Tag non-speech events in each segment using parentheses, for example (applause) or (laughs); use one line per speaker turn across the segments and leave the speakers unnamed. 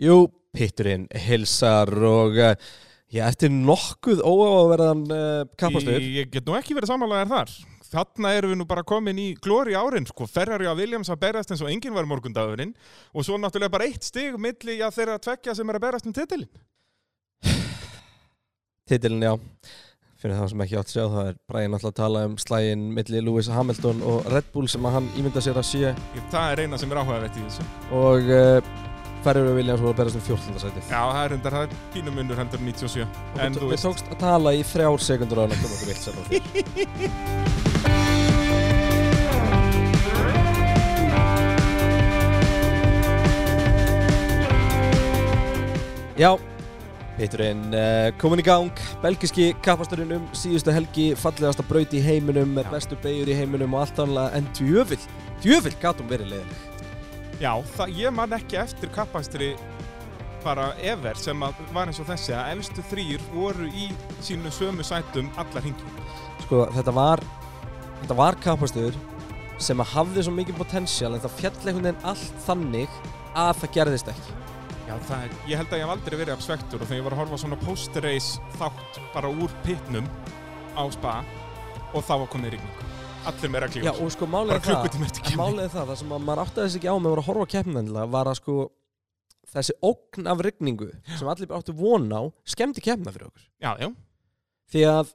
Jú, pitturinn hilsar og uh, já, eftir nokkuð óáverðan uh, kapastur
Ég, ég get nú ekki verið samanlegaðar þar. Þarna erum við nú bara komin í glóri árin, sko, Ferrari og Williams að berast eins og enginn var morgundagurinn og svo náttúrulega bara eitt stig milli já, þeirra tvekja sem er að berast um titilin. (sighs)
Titilin, já fyrir það sem ekki átt að sjá, það er Brian alltaf að tala um slægin milli Lewis Hamilton og Red Bull sem að hann ímynda sér að sé
Það er eina sem er áhugavert í þessu.
og uh, Ferrari og Williams voru að berast um 14. sætið
Já, það er undar, það er pínum munur heldur en 97.
og
En
við,
þú
við
veist,
tókst að tala í þrjár sekundur á hann að koma okkur vilt sem það Já, Pitturinn uh, komin í gang, belgiski kappasturinn um síðustu helgi, fallegasta braut í heiminum bestu beigur í heiminum og allt annað en djöfull, djöfull gatum verið leiðileg.
Já, það, ég man ekki eftir kappastri bara ever sem að var eins og þessi að efstu þrýr voru í sínu sömu sætum allar hingin.
Sko, þetta var, þetta var kappastur sem að hafði svo mikið potential en það fjall einhvern veginn allt þannig að það gerðist ekki.
Já, það ég held að ég hef aldrei verið absvektur og þegar ég var að horfa svona post-race þátt bara úr pitnum á spa og þá var komið rigning. Allir með reglífur.
Já, og sko er það, er það, það sem að maður áttaði þess ekki á með að vera að horfa á keppnendilega var að sko þessi ógn af rigningu sem allir áttu von á skemmti keppna fyrir okkur.
Já, já.
Því að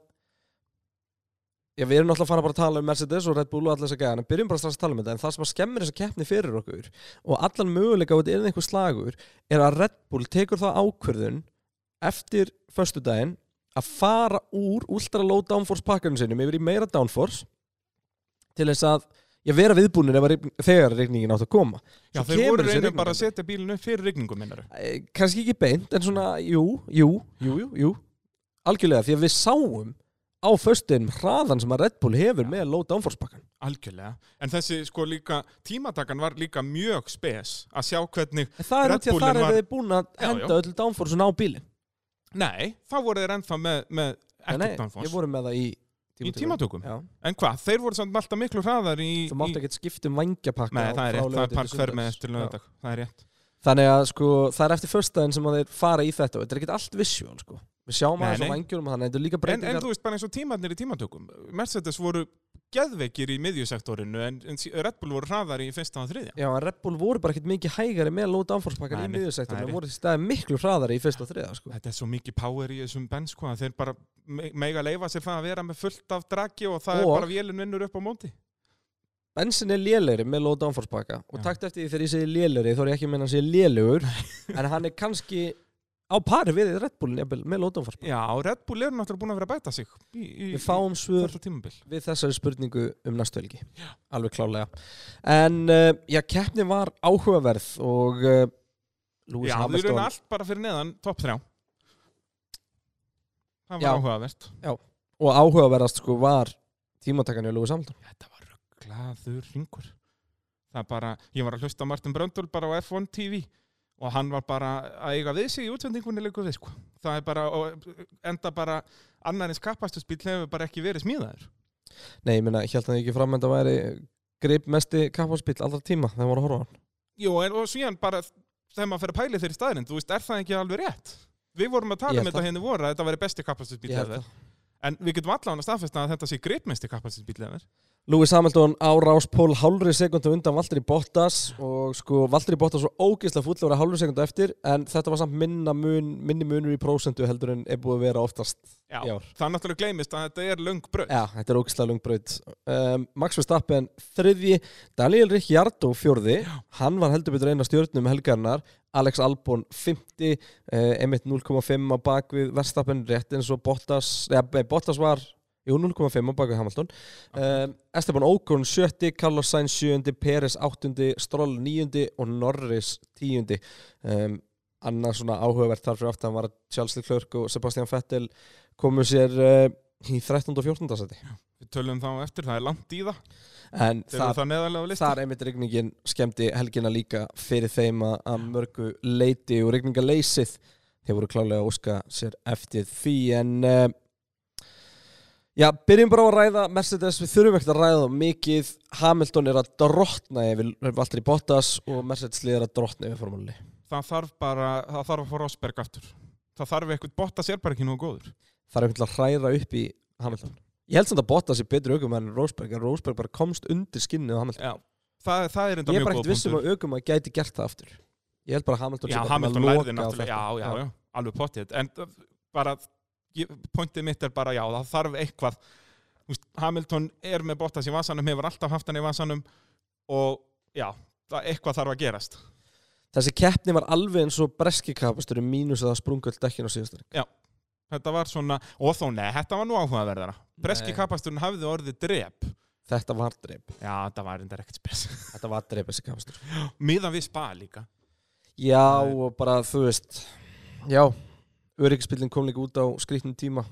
Já, við erum náttúrulega að fara bara að tala um Mercedes og Red Bull og allir þess að gæða, en byrjum bara strax að tala um þetta en það sem að skemmir þessa keppni fyrir okkur og allan möguleika á þetta er einhver slagur er að Red Bull tekur það ákvörðun eftir föstudaginn að fara úr ultra low downforce pakkarinn sinum yfir í meira downforce til þess að ég vera rign- þegar regningin átt að koma
Já, þeir voru
rigning
bara að setja bílinu fyrir rigningum minnaru.
Kannski ekki beint, en svona, jú, jú, jú, jú, algjörlega, því að við sáum á föstin hraðan sem að Red Bull hefur með low downforce pakkan
Algjörlega. En þessi sko líka, tímatakan var líka mjög spes að sjá hvernig,
En það er
Red
út í að þar
var-
eru þið búin að
Já,
henda
já.
öll downforce á bílinn
nei, þá voru þeir ennþá með, með ekkert downforce.
ég voru með það í
Í tímatökum?
Já.
En hvað, þeir voru samt alltaf miklu hraðar í...
Þú mátt ekkert skipta um vangjapakka
Nei, það er rétt, það er park hver með eftir
lögadag.
Það er rétt.
Þannig að sko, það er eftir föstudaginn sem að þeir fara í þetta og þetta er ekkert allt visual sko. Við sjáum
Nei,
aðeins á
nei.
vangjurum og þannig að þetta er líka
En, en
breytingar
þú veist bara eins og tímarnir í tímatökum. Mercedes voru geðveikir í miðjusektorinu en, en Red Bull voru hraðar í fyrsta og þriðja.
Já, en Red Bull voru bara ekkert mikið hægari með pakkan
Nei,
í miðjusektorinu voru í staði miklu hraðari í fyrst og þriða sko.
Þetta er svo mikið power í þessum benn sko þeir bara me- mega leifa sér það að vera með fullt af draggi og það
Og-
er bara vélinn vinnur upp á móti.
Bensin er lélegri með low downforce pakka og
Já.
takt eftir því þegar ég segi lélegri þá er ég ekki að meina að segja lélegur (laughs) en hann er kannski á pari við Red Bullin með pakka
Já, Red Bull er náttúrulega búin að vera að bæta sig í, í,
Við fáum svör við þessari spurningu um næstu helgi alveg klálega en uh, já, keppni var áhugaverð og uh, Lewis
Já, við
Hamilton
erum allt bara fyrir neðan topp þrjá. Það var
Já.
áhugavert.
og áhugaverðast sko var tímatakan í Lewis Hamilton
Þetta var rugglaður ringur. Það bara, ég var að hlusta á Martin Bröndul bara á F1 TV og hann var bara að eiga við sig í útsendingunni leikur við sko. Það er bara, og enda bara annarins kappastusbíl hefur bara ekki verið smíðaður.
Nei, ég meina, ég held að ekki fram en það væri grip mesti kapparspill allra tíma þegar maður að horfa á hann
Jú, en og síðan bara þegar maður fer að pæli þeirri staðrind, þú veist, er það ekki alveg rétt? Við vorum að tala um þetta
það.
henni voru að þetta væri besti efer.
það.
En við getum allavega að staðfesta að þetta sé gripmesti kappastusbíl efer.
Lewis Hamilton á ráspól hálfri sekundu undan Valtteri Bottas og sko Valtteri Bottas var ógeðslega full að hálfri sekundu eftir en þetta var samt minna mun, minni munur í prósentu heldur en er búið að vera oftast
Já,
í ár.
það náttúrulega gleymist að þetta er löng bröð.
Já, þetta er ógeðslega lungbraut. Um, Max Verstappen þriðji, Daniel Ricciardo fjórði, hann var heldur betur eina stjórnum helgarnar, Alex Albon 50, uh, einmitt 0,5 á bakvið Verstappen rétt eins og Bottas, eða Bottas var Jú, 0,5 á bakvið Hamilton. Um, Esteban Ocon 7. Carlos Sainz 7. Peres 8. Stroll 9. og Norris 10. Um, annað svona áhugavert þar fyrir aftan var Charles Leclerc og Sebastian Vettel komu sér uh, í 13. og 14. seti.
Við tölum þá eftir, það er langt í það.
En
lista.
þar einmitt rigningin skemmti helgina líka fyrir þeim að mörgu leiti og rigningaleysið. Þeir voru klálega að óska sér eftir því en uh, já, byrjum bara á að ræða Mercedes, við þurfum ekkert að ræða það mikið. Hamilton er að drottna yfir Valtteri Bottas og Mercedes liðar að drottna yfir formúli
það þarf bara, það þarf að fá Rosberg aftur. Það þarf eitthvað, Bottas er bara ekki nú góður.
Það er veginn að hræra upp í Hamilton. Ég held samt að Bottas er betri aukum en Rosberg en Rosberg bara komst undir skinnið á Hamilton.
Já, það, það er enda
Ég er
mjög
bara
góð
ekkert vissum
punktur.
að aukum að gæti gert það aftur. Ég held bara að Hamilton
Já, Hamilton
að
lærði já, já, já, pointið mitt er bara já, það þarf eitthvað. Veist, Hamilton er með Bottas í vasanum hefur alltaf haft hann í vasanum og já, það, eitthvað þarf að gerast.
Þessi keppni var alveg eins og breski kapastur mínus að það sprungu all dekkin á síðastur
Þetta var svona, og þó nei, þetta var nú áhugaverðara. Breski
Nei.
kapasturinn hafði orðið drep.
Þetta var dreip
Já, þetta var enda ekkert spes. (laughs)
Þetta var dreip þessi kapastur.
Miðan við spa líka.
Já og bara þú veist Já Öryggisbílinn kom líka út á skrýtnum tíma.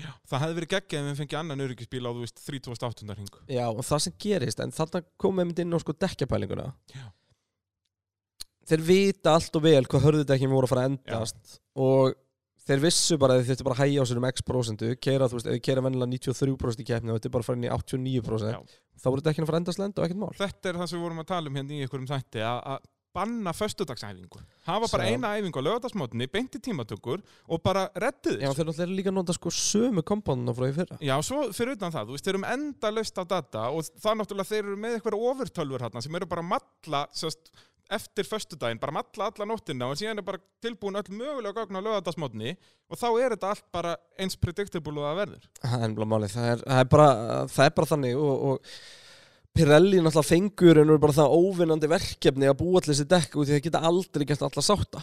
Það hefði verið geggjað ef við fengið annan öryggisbíl á, þú veist, 3800 hring.
Já og það sem gerist En þarna komum við inn á sko dekkjapælinguna.
Já.
Þeir vita allt og vel hvað hörðudekkin voru að fara að endast Og þeir vissu bara að þeir þurftu bara að hægja á sér um x prosentu Keira þú veist, þeir keira vennilega 93% í keppni Og þetta er bara að fara inn í 89%
Já.
Þá voru dekkin að fara að endast lenda og ekkert mál.
Þetta er það sem við vorum að tala um hérna í einhverjum þætti að banna föstudagsæfingu. Hafa bara
Sjá.
eina æfingu á lögadagsmótni beinti tímatökur og bara rettið
Já, þeir náttúrulega líka að nota sko sömu kompánuna frá því fyrra.
Já, svo fyrir utan það, þú veist, þeir eru með enda löst á data og það náttúrulega þeir eru með eitthvað ofurtölfur hérna sem eru bara að matla sérst, eftir föstudaginn, bara matla alla nóttina og síðan er bara tilbúin öll mögulega gagn á lögadagsmótni og þá er þetta allt bara eins predictable og það verður.
Er er, það er, bara, það er bara þannig og, og Pirelli náttúrulega fengur en er bara það óvinnandi verkefni að búa allir þessi dekk út því það geta aldrei gert alla sátta.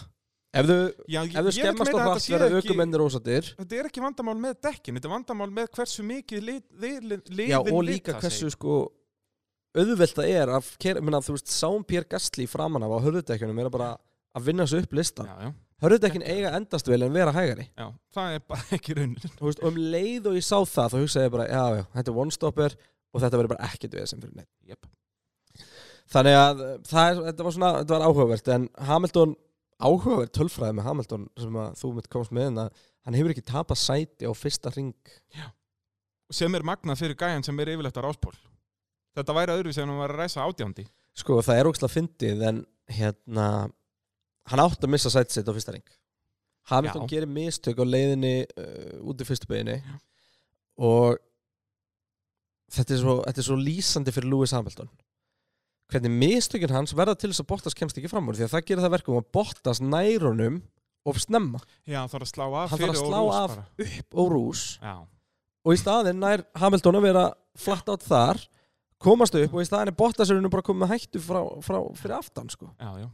Ef þau,
Já,
ef þau skemmast á hratt verða aukumennir ósattir
Þetta er ekki vandamál með dekkin, þetta er vandamál með hversu mikið liðin
Já og líka
lita
hversu sko auðvelt það er að kera, minna, þú veist, sáum Pér Gastli framan af á hörðudekjunum er að bara að vinna þessu upp
já,
Hörðudekkin eiga að endast vel en vera hægari.
Já, það er bara (laughs) ekki raunin.
Og um leið og ég sá það þá hugsaði ég bara, já já, þetta er one-stopper og þetta verður bara ekkert við sem fyrir neitt
yep.
Þannig að uh, það er, þetta var svona, þetta var áhugavert en Hamilton, áhugavert tölfræði með Hamilton sem að þú mitt komst með en að hann hefur ekki tapað sæti á fyrsta ring
sem er magnað fyrir gæjan sem er yfirleitt á ráspól Þetta væri öðru sem hann var að ræsa átjándi.
Sko það er ógslag fyndið en hérna hann átti að missa sæti sitt á fyrsta ring Hamilton
Já.
gerir mistök á leiðinni uh, út í fyrstu beginni og þetta er, svo, þetta er svo lýsandi fyrir Lewis Hamilton. Hvernig mistökin hans verða til þess að Bottas kemst ekki fram úr því að það gerir það verkum að Bottas nærunum og snemma.
Já, hann þarf að slá af
að slá af. upp og rús.
Já,
og í staðinn nær Hamilton að vera flatt átt þar komast upp og í staðinn er Bottas bara komið hættu frá, frá, fyrir aftan sko.
já, já.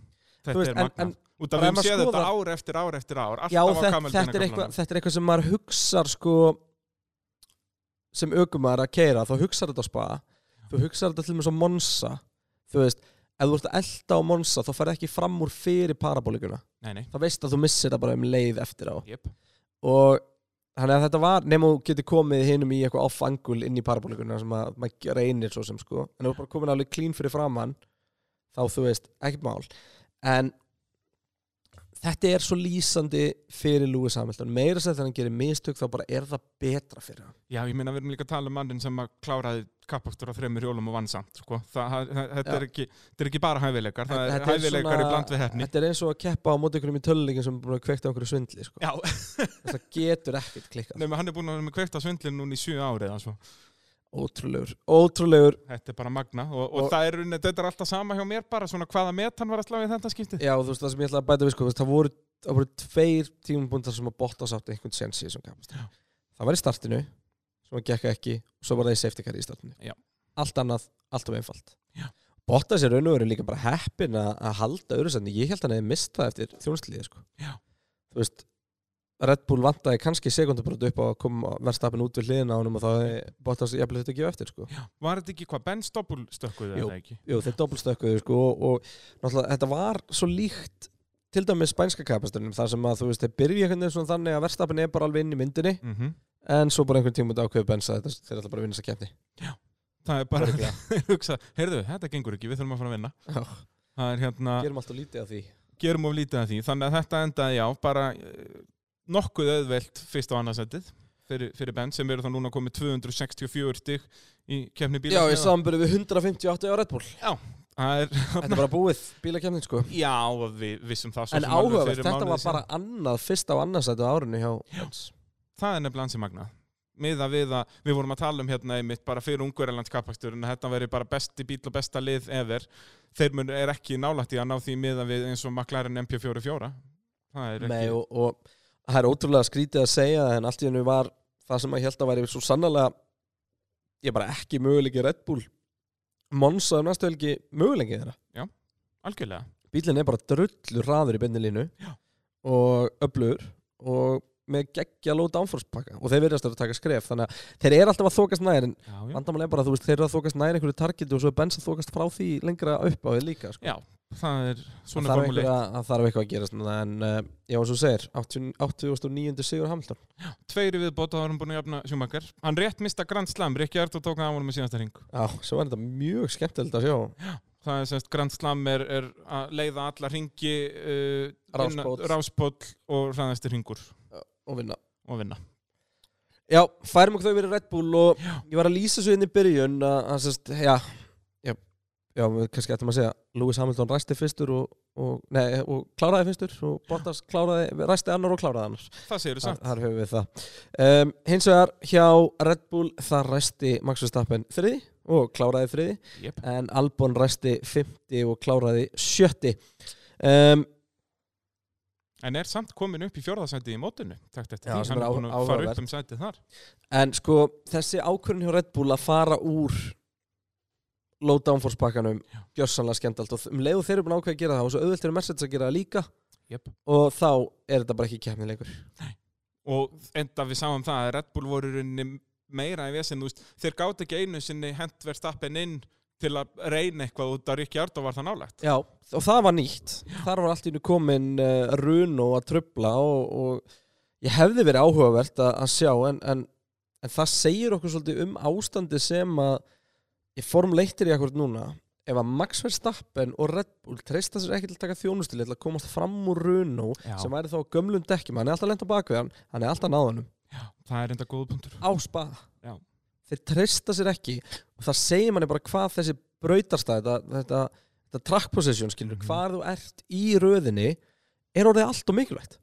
Þetta
veist,
er
en,
Út af
bara
við
ef maður
séð þetta ár eftir ár eftir ár
já, þetta, þetta, er eitthvað, þetta er eitthvað sem maður hugsar sko, sem aukumar að keira þá hugsar þetta á spa þú hugsar þetta til og með svo Monsa þú veist, ef þú ert að elda á Monsa þá færði ekki fram úr fyrir parabólikuna þá veist að þú missir það bara um leið eftir á.
Jep.
Og þannig að þetta var nema þú getur komið hinum í eitthvað off-angul inn í parabólikuna sem að maður reynir svo sem sko. En ef þú bara komin alveg clean fyrir framann þá þú veist, ekkert mál. En þetta er svo lýsandi fyrir Lewis Hamilton meira sem þegar hann gerir mistök þá bara er það betra fyrir hann
Já, ég meina við erum líka að tala um mannin sem að kláraði kappakstur á þreymur hjólum og vann samt sko. þetta, er ekki, er ekki bara hæfileikar það er hæfileikar í bland við hefni
þetta er eins og að keppa á móti ykkur í töluleikin sem er búin að kveikta á einhverju svindli sko. Það getur ekkert klikkað
nefnum hann er búin að á svindlinn núna í sjö árið svo.
Ótrúlegur, ótrúlegur
Þetta er bara magna og, og,
Og-
það er, þetta er alltaf sama hjá mér bara svona hvaða met hann var að slá í þetta skiptið
Já, þú veist það sem ég ætla að bæta við sko, það voru, það voru tveir tímabúndar sem að Bottas átti einhvern sens í þessum kapast.
Já.
Það var í startinu, sem að gekka ekki, og svo var það í safety car í startinu.
Já.
Allt annað, allt of einfalt.
Já.
Bottas er raun og veru líka bara heppin að, halda öðru senni. Ég held að hann hefði mistað eftir þjónustliði, sko. Þú veist, Red Bull vantaði kannski sekundabrót upp á að koma verðstapin út við hliðina á honum og þá hefði Bottas jafnvel þetta ekki eftir, sko.
Já. Var þetta ekki hvað Ben Stoppul stökkuði
Jú.
eða ekki?
Jú, þeir doppelstökkuðu sko og, og náttúrulega þetta var svo líkt til dæmis spænska kapastunum þar sem að þú veist þeir byrja einhvern veginn svona þannig að verðstapin er bara alveg inn í myndinni
Mm
en svo bara einhvern tíma út ákveðu bensa þetta þeir ætla bara að vinna þessa keppni
Það er bara
Örugglega. (laughs)
hugsa, heyrðu, þetta gengur ekki, við þurfum að fara að vinna
Já,
Það er hérna,
gerum alltaf lítið af því
gerum of lítið af því þannig að þetta endaði já, bara nokkuð auðvelt fyrst á annarsættið fyrir, fyrir Ben sem eru þá núna komið 264 stig í keppni bíla
Já, ég samanbyrði við 158 á Red Bull.
Það er,
Þetta er bara búið bílakefnin sko.
Já, við vissum það
En áhugavert, þetta var bara annað fyrst á annarsættu árinu hjá Jens
það er nefnilega ansi magna við að, við vorum að tala um hérna einmitt bara fyrir ungverðarlands kapakstur en þetta veri bara besti bíl og besta lið ever. Þeir mun er ekki nálægt í að ná því miða við eins og McLaren MP44 það er ekki
Nei, og, og það er ótrúlega skrítið að segja en allt í hennu var það sem að held að væri svo sannlega ég bara ekki möguleiki Red Bull. Monsa um næstu helgi möguleiki þeirra.
Algjörlega.
Bílinn er bara drullur hraður í beinilínu
Já.
og öflugur og með geggja low downforce pakka og þeir verðast að taka skref þannig að þeir eru alltaf að þókast nær en
já, já.
vandamál er bara að þú veist þeir eru að þókast nær einhverju targetu og svo er Benz að þókast frá því lengra upp á því líka sko.
já, það er svona
þarf,
formule
einhver að, það þarf eitthvað að gerast núna, en uh, já eins og segir 80 89. Sigur Hamilton
tveiri viðbót og það erum búin að jafna sjúmakar hann rétt mista Grand Slam, Rikki Ardó tók það á honum með síðasta ring
Já, svo var þetta mjög skemmtilegt að sjá
það er semst Grand Slam er, er að leiða alla ringi uh,
Rásbót.
ráspóll og hraðastir ringur
og vinna.
Og vinna.
Já, færum okkur þau verið Red Bull og
Já.
ég var að lýsa svo inn í byrjun að, að sérst, já, já, já, kannski ættum að segja Lewis Hamilton ræsti fyrstur og, og, nei, og kláraði fyrstur og Bottas kláraði, ræsti annar og kláraði annars.
Það segir þú
þar,
samt
þar höfum við það. Um, Hins vegar hjá Red Bull þar ræsti Max Verstappen þriði og kláraði þriði.
Yep.
en Albon ræsti fymti og kláraði sjötti. Um,
en er samt komin upp í fjórðasæti í mótinu? Takt eftir
Já,
því, hann
er
búin að fara upp um sætið þar.
En sko, þessi ákvörðin hjá Red Bull að fara úr low downforce pakkanum
Já.
gjörsanlega skemmtalt. Og um leið og þeir eru búin að ákveða að gera það og svo auðvelt eru Mercedes að gera það líka
yep.
og þá er þetta bara ekki keppnilegur
og enda við sáum það að Red Bull voru meira í vesinn, þú veist, þeir gátt ekki einu sinni hent verðstappen inn til að reyna eitthvað út að Rikki Ardó var það nálægt
Já, og það var nýtt þar var allt í nú komin uh, run og að trubla og, og ég hefði verið áhugavert að, að sjá en, en, en það segir okkur svolítið um ástandi sem að ég form leittir í akkurat núna ef að Max Verstappen og Red Bull treysta sér ekki til að taka þjónustili til að komast fram úr Runo
Já.
sem væri þá gömlum dekkjum hann er alltaf lent á bakvið hann, er alltaf náðanum
það er enda góð punktur
á spaða
Já.
Þeir treysta sér ekki og það segir manni bara hvað þessi brautarstæð þetta, þetta, þetta track position skilur,
Mhm.
hvar þú ert í röðinni er orðið allt og mikilvægt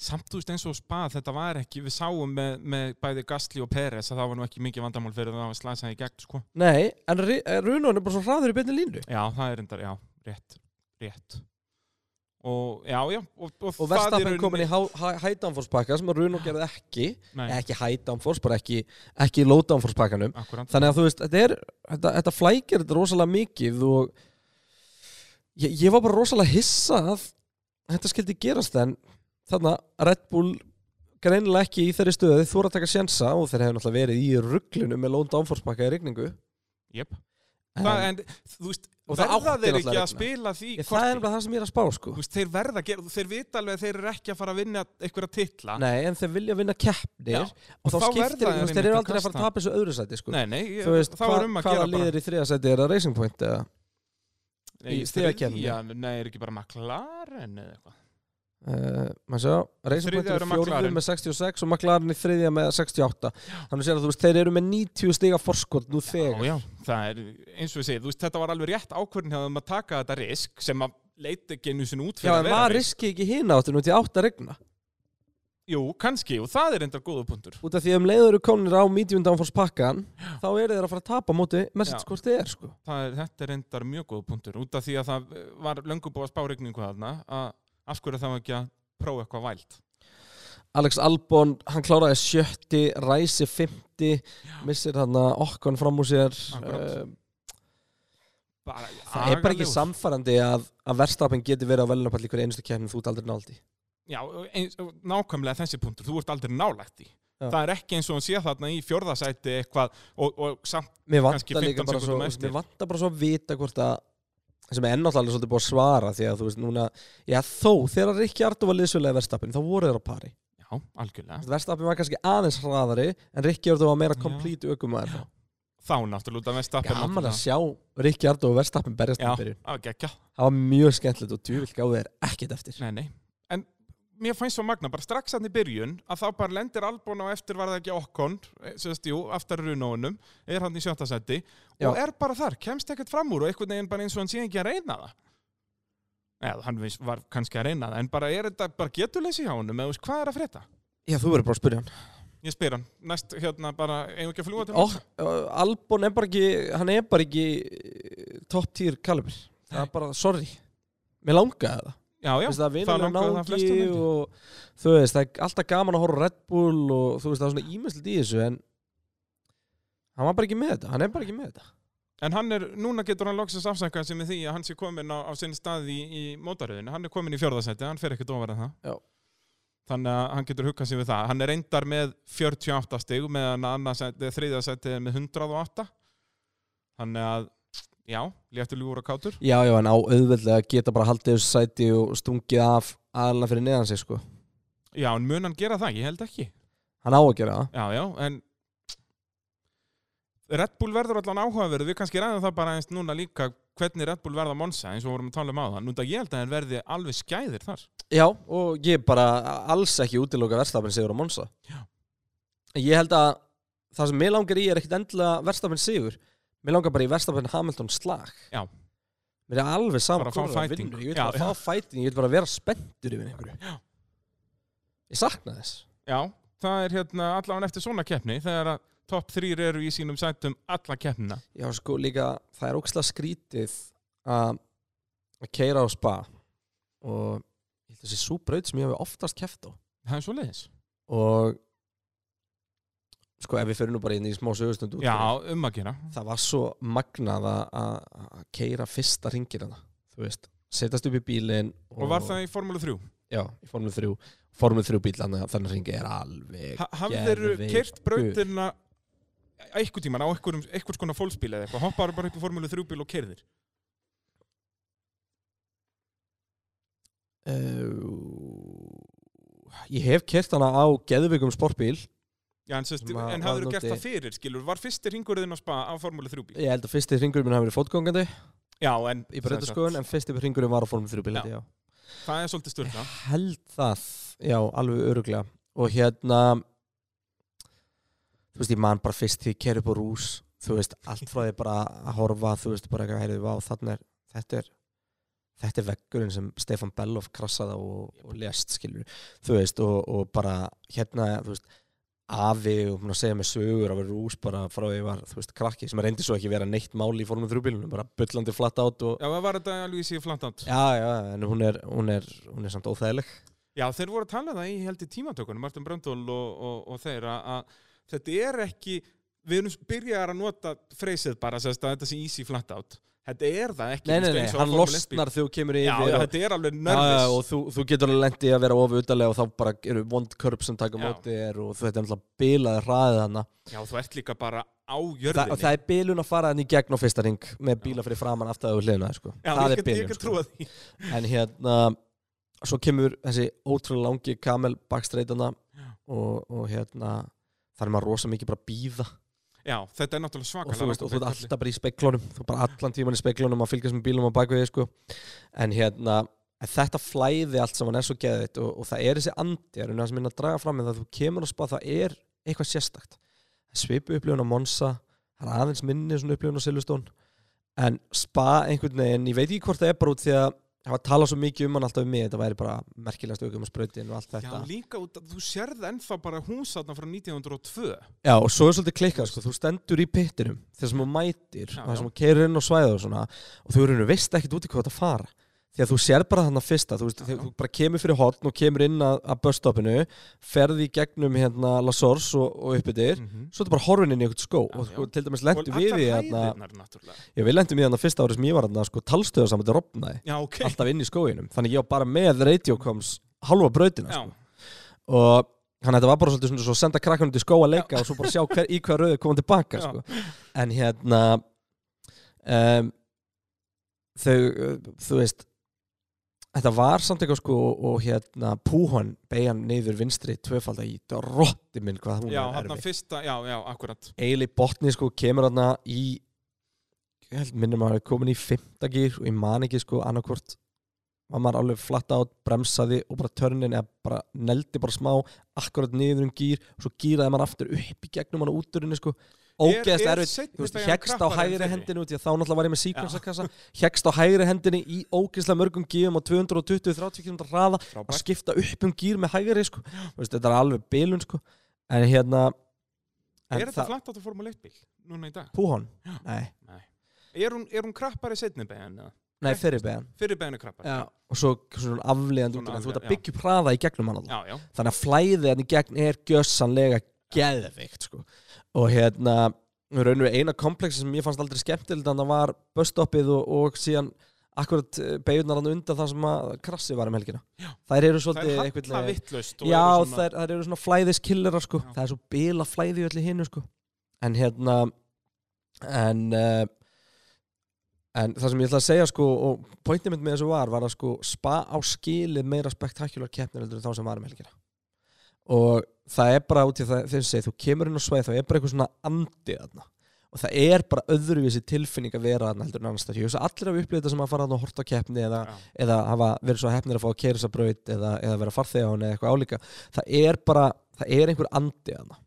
samt þú veist eins og spað, þetta var ekki við sáum með, með bæði Gastli og Peres að það var nú ekki mikið vandamál fyrir það að slæsa í gegn sko.
nei, en Runo er bara svo hraður í beinni línu
já, það er enda, já, rétt rétt og já, já og, og,
og Verstappen komin í high downforce pakka sem að Runo gerði ekki.
Nei,
ekki downforce, bara ekki, ekki low downforce pakkanum
akkurat.
Þannig að þú veist, þetta er þetta, þetta flækir þetta rosalega mikið og ég, ég var bara rosalega hissa að þetta skildi gerast en þarna Red Bull greinilega ekki í þeirri stöðu. Þú voru að taka sjensa og þeir hefur náttúrulega verið í rugglinu með lónd ámfórspakka í rigningu.
Jep.
en,
en þú veist, verða þeir ekki
að
að spila því
ég, það er nefnilega það sem ég er að spá sko.
Þú veist, þeir verða að gera, þeir vita alveg að þeir eru ekki að fara að vinna einhverja titla.
Nei, en þeir vilja vinna keppnir
Já,
og þá,
þá
skiptir
þeir
þeir eru aldrei að fara að tapa þessu öðru sæti sko.
Nei, nei, ég,
Þú veist,
þá
hva,
um að
hvaða
gera bara
liðir í þriða sæti? Er að Racing Point eða?
Nei,
í stigakeppninni?
þriðja, Nei, er ekki bara McLaren eða eitthvað
Uh, maður eru
eru
fjórður
McLaren.
með 66 og McLaren í þriðja með 68 þannig að þú veist, þeir eru með 90 stiga forskot nú þegar
Já, já, það er eins og við segið, þú veist, þetta var alveg rétt ákvörðin að taka þetta risk sem að leita einu sinni út
Já,
fyrir
en
að vera
var
risk.
riski ekki hinn áttu nú til átt að regna
Jú, kannski, og það er enda góða punktur
út af því að um leiður eru konir á medium downforce pakkan þá eru þeir að fara að tapa móti message
Já.
hvort þið er sko
það er, Þetta er enda mjög góða punktur af að að að hverju það var ekki að prófa eitthvað vælt?
Alex Albon, hann kláraði sjötti ræsi 50 missir hann okkon fram úr sér uh,
bara,
það er bara ekki samfærandi að, að verstapin geti verið á velunapall í hverju einustu kemni þú ert aldrei náldi
Já, eins, nákvæmlega þessi punktur, þú ert aldrei nálægt í
Já.
Það er ekki eins og hann sé þarna í fjórðasæti eitthvað og, og samt, Kannski
vantar líka
15
bara svo,
sekúndum eftir.
mér vantar bara svo að vita hvort að sem er ennáttúrulega svolítið búið að svara því að þú veist núna, já þó þegar Rikki Ardó var liðsvölega verstapin þá voru þeir á pari.
Já, algjörlega.
Verstapin var kannski aðeins hraðari en Rikki Ardó var meira komplít ökumæður þá
Þá náttúrulega út af Verstappen
gaman að sjá Rikki Ardó og verstapin berjast
Já, það var geggja
það var mjög skemmtilegt og djúvill gáði þeir ekkert eftir.
Nei, nei mér fannst svo magna, bara strax hann í byrjun að þá bara lendir Albon á eftir var það ekki okkon, sérst, jú, aftar runóunum er hann í
Já.
og er bara þar, kemst ekkert fram úr og einhvern veginn bara eins og hann sé ekki að reyna það eða hann var kannski að reyna það en bara er þetta bara getuleysi hjá honum eða hvað er að frétta?
Já, þú verður bara að spyrja hann
Ég spyr hann, næst hérna bara eigum ekki að fljúa til
Ó,
Monza?
uh, Albon er bara ekki hann er bara ekki uh, top tier kalibur það er bara, sorry mér langaði það,
Já, já,
það vinur
langaði það flestum ekki.
og þú veist, það er alltaf gaman að horfa Red Bull og þú veist, það er svona ímestlit í þessu en hann var bara ekki með þetta hann er bara ekki með þetta
En hann er, núna getur hann loksins afsækað sem er því að hann sé komin á, á sinni stað í, í mótaröðinu. Hann er komin í fjörðasetti, hann fer ekkert ofar en það.
Já.
Þannig að hann getur huggað sér við það. Hann er reyndar með 48 stig meðan að þriðasetti er með 108. Þannig að, já, léttur ljúur og kátur.
Já, já, en á auðveldlega geta bara haldið þessu sæti og stungið af aðalina fyrir neðan sig, sko.
Já, en mun hann gera það? Ég held ekki.
Hann á að gera það.
Já, já, en Red Bull verður allan áhugaverð. Við kannski ræðum það bara eins núna líka hvernig Red Bull verða Monza eins og vorum að tala um á það. Núna ég held að hann verði alveg skæðir þar.
Já, og ég bara alls ekki útiloka verstafinn sigur á Monza.
Já.
Ég held að það sem mér langar í er ekkit endilega verstafinn sigur. Mér langar bara í verstafinn Hamilton slag.
Já.
Mér er alveg saman
Bara að fá fighting.
Ég vil bara
já.
fá fighting, ég vil bara vera spenntur yfir einhverju.
Já.
Ég sakna þess.
Já, það er hérna allavega eftir svona keppni þegar að topp þrýr eru í sínum sætum alla keppnina.
Já, sko, líka, það er ókslega skrítið að að keira á spa og ég held að þessi svo braut sem ég hef oftast keft á.
Það er svo leiðis.
Og sko, ef við fyrir nú bara inn í smá sögustund
Já, um að gera.
það var svo magnað að- keira fyrsta ringir hana, þú veist setjast upp í bílinn
Og var það í Formúlu 3?
Já, í Formule 3 Formule 3 bíl, þannig að ringi er alveg
Ha hafðir
Geðveikur.
kert brautina einhver tíman á einhverjum, einhvers konar fólksbíl eða eitthvað, hoppaður bara upp í Formúlu 3 bíl og kerðir?
uh, Ég hef kert hana á geðvikum sportbíl
Já, en, sest,
að-
en
var
hafður gert það fyrir, skilur? Var fyrsti ringurðin á spa á Formúlu 3 bíl?
Ég held að fyrsti ringur minn hafi verið fótgangandi
Já, en
í breytaskoðun en fyrsti ringurinn var á Formule 3 bíl
Já.
ég, já.
það er svolítið styrla.
held það, já, alveg öruglega og hérna þú veist, ég man bara fyrst því ég ker upp á rús, þú veist, allt frá því bara að horfa, þú veist, bara eitthvað heyrðu, vá, þannig er, þetta er þetta er veggurinn sem Stefan Bellof krassaði og, og lest, skilur þú veist, og, og bara hérna, þú veist afi og að segja mig sögur af rús bara frá því ég var, þú veist, krakki sem reyndi svo ekki vera neitt máli í formum þrjúbílunum, bara bullandi flatt átt og
Já, það var þetta alveg í síðu flatt átt.
já, já, en hún er, hún er, hún er samt óþægileg
Já, þeir voru að tala um það í held í tímatökunum, Martin Bröndól og, og, og þeir að, að þetta er ekki, við erum byrjaðar að nota freysið bara, að þetta sé easy flat out. Þetta er það ekki.
Nei, nei, nei, hann
Formúlu 1 bíl.
losnar þegar þú kemur
Já,
yfir
já,
og,
þetta er alveg nervis.
og þú, þú getur alveg lendið að vera ofu utalega og þá bara eru vond körp sem taka
Já.
móti þér og þú veit alltaf bilaði hraðið hana
Já, þú ert líka bara á
Þa,
jörðinni.
og það er bilun að fara hann í gegn á fyrsta ring með bíla fyrir framann aftur á hliðina sko.
Já,
það
ég get,
sko.
trúað því. (laughs)
en hérna svo kemur þessi ótrúlega langi kamel bakstreitana og, og hérna þar er maður rosa mikið bara að býða
Já, þetta er náttúrulega
og
svakalega.
þú veist, og þú ert alltaf bara í speklunum þú er bara allan tíman í speklunum að fylgjast með bílum á bakvegi sko. en hérna en þetta flæði allt saman er svo geðið og, og það er þessi andi er það sem minna að draga fram en það þú kemur að spá það er eitthvað sérstakt svipu upplifun á Monsa það er aðeins minni svona upplifun á Silveston en spa einhvern veginn ég veit ekki hvort það er bara út því að það var talað svo mikið um hann alltaf um mig þetta væri bara merkilegast aukum á sprautin og allt
Já,
þetta
líka út að þú sérð ennþá bara húsatna frá 1902.
Já, og svo er svolítið klikkað, sko, þú stendur í pittinum þegar sem þú mætir,
Já, já.
sem þú keirir inn á svæðu og svona og þú veist ekkert út í hvað það fara því að þú sér bara þarna fyrsta, þú veist,
Já, já.
þú bara kemur fyrir hotn og kemur inn að, að busstoppinu ferði í gegnum hérna La Source og, og uppbyttir,
Mhm.
svo er þetta bara horfin inn í eitthvað skó
Já,
og sko,
já.
til dæmis
Og
lendu við í hérna, við lendum í þarna fyrsta árið sem ég var þarna, sko, talstöðarsamandi rofnaði
Já, ok.
alltaf inn í skóginum, þannig ég var bara með radiocoms halva brautina,
Já,
sko og þannig að þetta var bara svolítið svona svo að senda krakkanum til skó að leika og svo bara sjá hver, í hvað rauði koma tilbaka
Já.
sko. en hérna um, þau þú veist þetta var samt eitthvað sko og hérna Púhon beigjan neyður vinstri tvöfalda í drotti minn hvað hún
já,
er
hann
erfið
fyrsta, já, já, akkurat.
Eili botni sko kemur hann í ég held minnum að hann er komin í fimmtagýr og ég man ekki sko annarkvort var maður alveg flatt át, bremsaði og bara törnin eða bara neldi bara smá akkurat niður um gýr og svo gýraði maður aftur upp í gegnum hann úturinni sko ógeðast
Er- er beygjan
hegst á hægri hendinu í þá náttúrulega var ég með síkvensakassa hegst á hægri hendinu í ógeðslega mörgum gýrum á 220-30 km hraða að skipta upp um gýr með hægri sko. Þú veist, þetta er alveg bilun sko. en hérna en
Er þetta flatt átt að Formule 1 bíl núna í dag?
Púhon?
Já.
Nei,
Er hún, er hún krappari setni beigjan eða?
nei
Ekki.
fyrir beðan
Fyrir beigjan er krappari?
Já, og svo svona afliðandi út þú ert að byggja hraða í gegnum hann þannig að flæðið hann í gegn er gjössanlega geðveikt sko. Og hérna raun og veru eina komplexi sem ég fannst aldrei skemmtilegt þannig að var busstoppið og, og síðan akkurat beigurnar hann undan það sem að krassi var um helgina
Já.
þær eru
Það
svolítið
er
einhvern
halla
veginn-
vittlust
Já, þær, þær eru svona flæðiskillerar sko.
Já.
það er svo bila flæði öllu hinnu sko. en hérna en uh, en það sem ég ætla að segja sko, og pointið mitt með þessu var var að sko spa á skilið meira spektakular keppnir en þá sem var um helgina og það er bara út í það þegar segið, þú kemur inn á sveið þá er bara eitthvað svona andi þarna. Og það er bara öðruvísi tilfinning að vera þarna heldur en annars þar ég hugsa allir af upplýðið sem að fara þarna og horta keppni eða, eða hafa verið svo hefnir að fá að keira þessa braut eða, eða vera farþega á henni eða eitthvað álíka. Það er bara, það er einhver andi þarna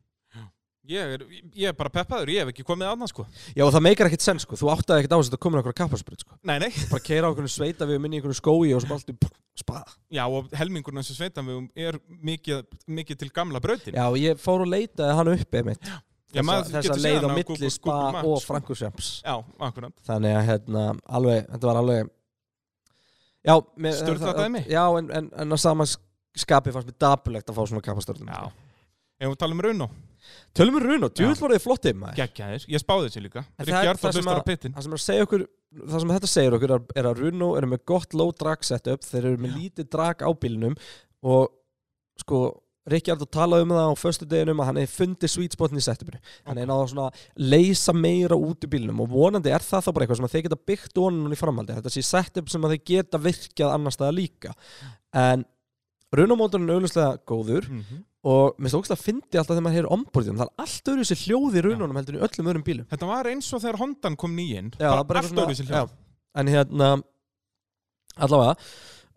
Ég er, ég er bara peppaður, ég hef ekki komið annað sko.
Já og það meikar ekkert senn sko, þú áttaði ekkert á þess að það komur einhverja kapparsbrut sko.
Nei, nei.
Bara keira einhverju sveita við minni í einhverju skói og svo bara alltaf spa
Já, og helmingurinn eins og sveitan við er mikið, mikið til gamla brautin.
Já, ég fór og leitaði hann uppi mitt
Já, getur séð
leið á milli spa og
sko.
Frankfurtsjamps
Já, akkurat.
Þannig að hérna, alveg, þetta var alveg Já, það-
dæmi.
Já, en, en, en að sama skapi fannst mér dapulegt að fá svona kappastörnum
Já Ef við talum um Runo,
Tölum við og
Já.
djúvill voru þið flottið maður.
Geggjaðir, ég spáði þessu líka.
En það-
Artur
það sem að- Það sem, er að segja okkur, það sem þetta segir okkur er, er að Runo eru með gott low drag setup þeir eru með lítið drag á bílnum og sko Artur talaði um það á föstu deginum að hann hefði fundið sweet spotin í setupinu. Hann hefði náða svona leysa meira út í bílnum og vonandi er það þá bara eitthvað sem að þeir geta byggt onin í framhaldi. Þetta sé setup sem að þeir geta virkjað annar staða líka. En Runo mótorinn er auðvitað góður.
Mm -hmm.
Og mér stókst að fyndi alltaf þegar maður heyrir ombordið það er allt öðru sér hljóð í Runonum heldur en í öllum öðrum bílum.
Þetta var eins og þegar Hondan kom
Já,
bara allt öðru sér hljóð.
En hérna allavega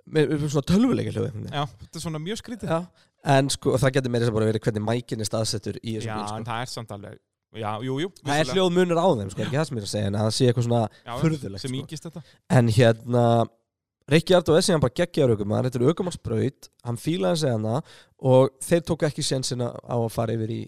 með, með svona tölvuleika hljóð.
Já, þetta er svona mjög skrítið.
Já. en sko það getur meira sem bara verið hvernig mækin er staðsettur í
Já,
þessum bíl
en
sko.
það er samt alveg Já, jú, jú
það er hljóð munur á þeim sko, ekki það sem ég er að segja en að það sé eitthvað svona
Já,
furðulegt,
Sem
sko.
íkist þetta.
En hérna Rikki Ardó er síðan bara geggjaður aukumar þetta er aukumarsbraut, hann fílaði sig hana og þeir tóku ekki sénsina á að fara yfir í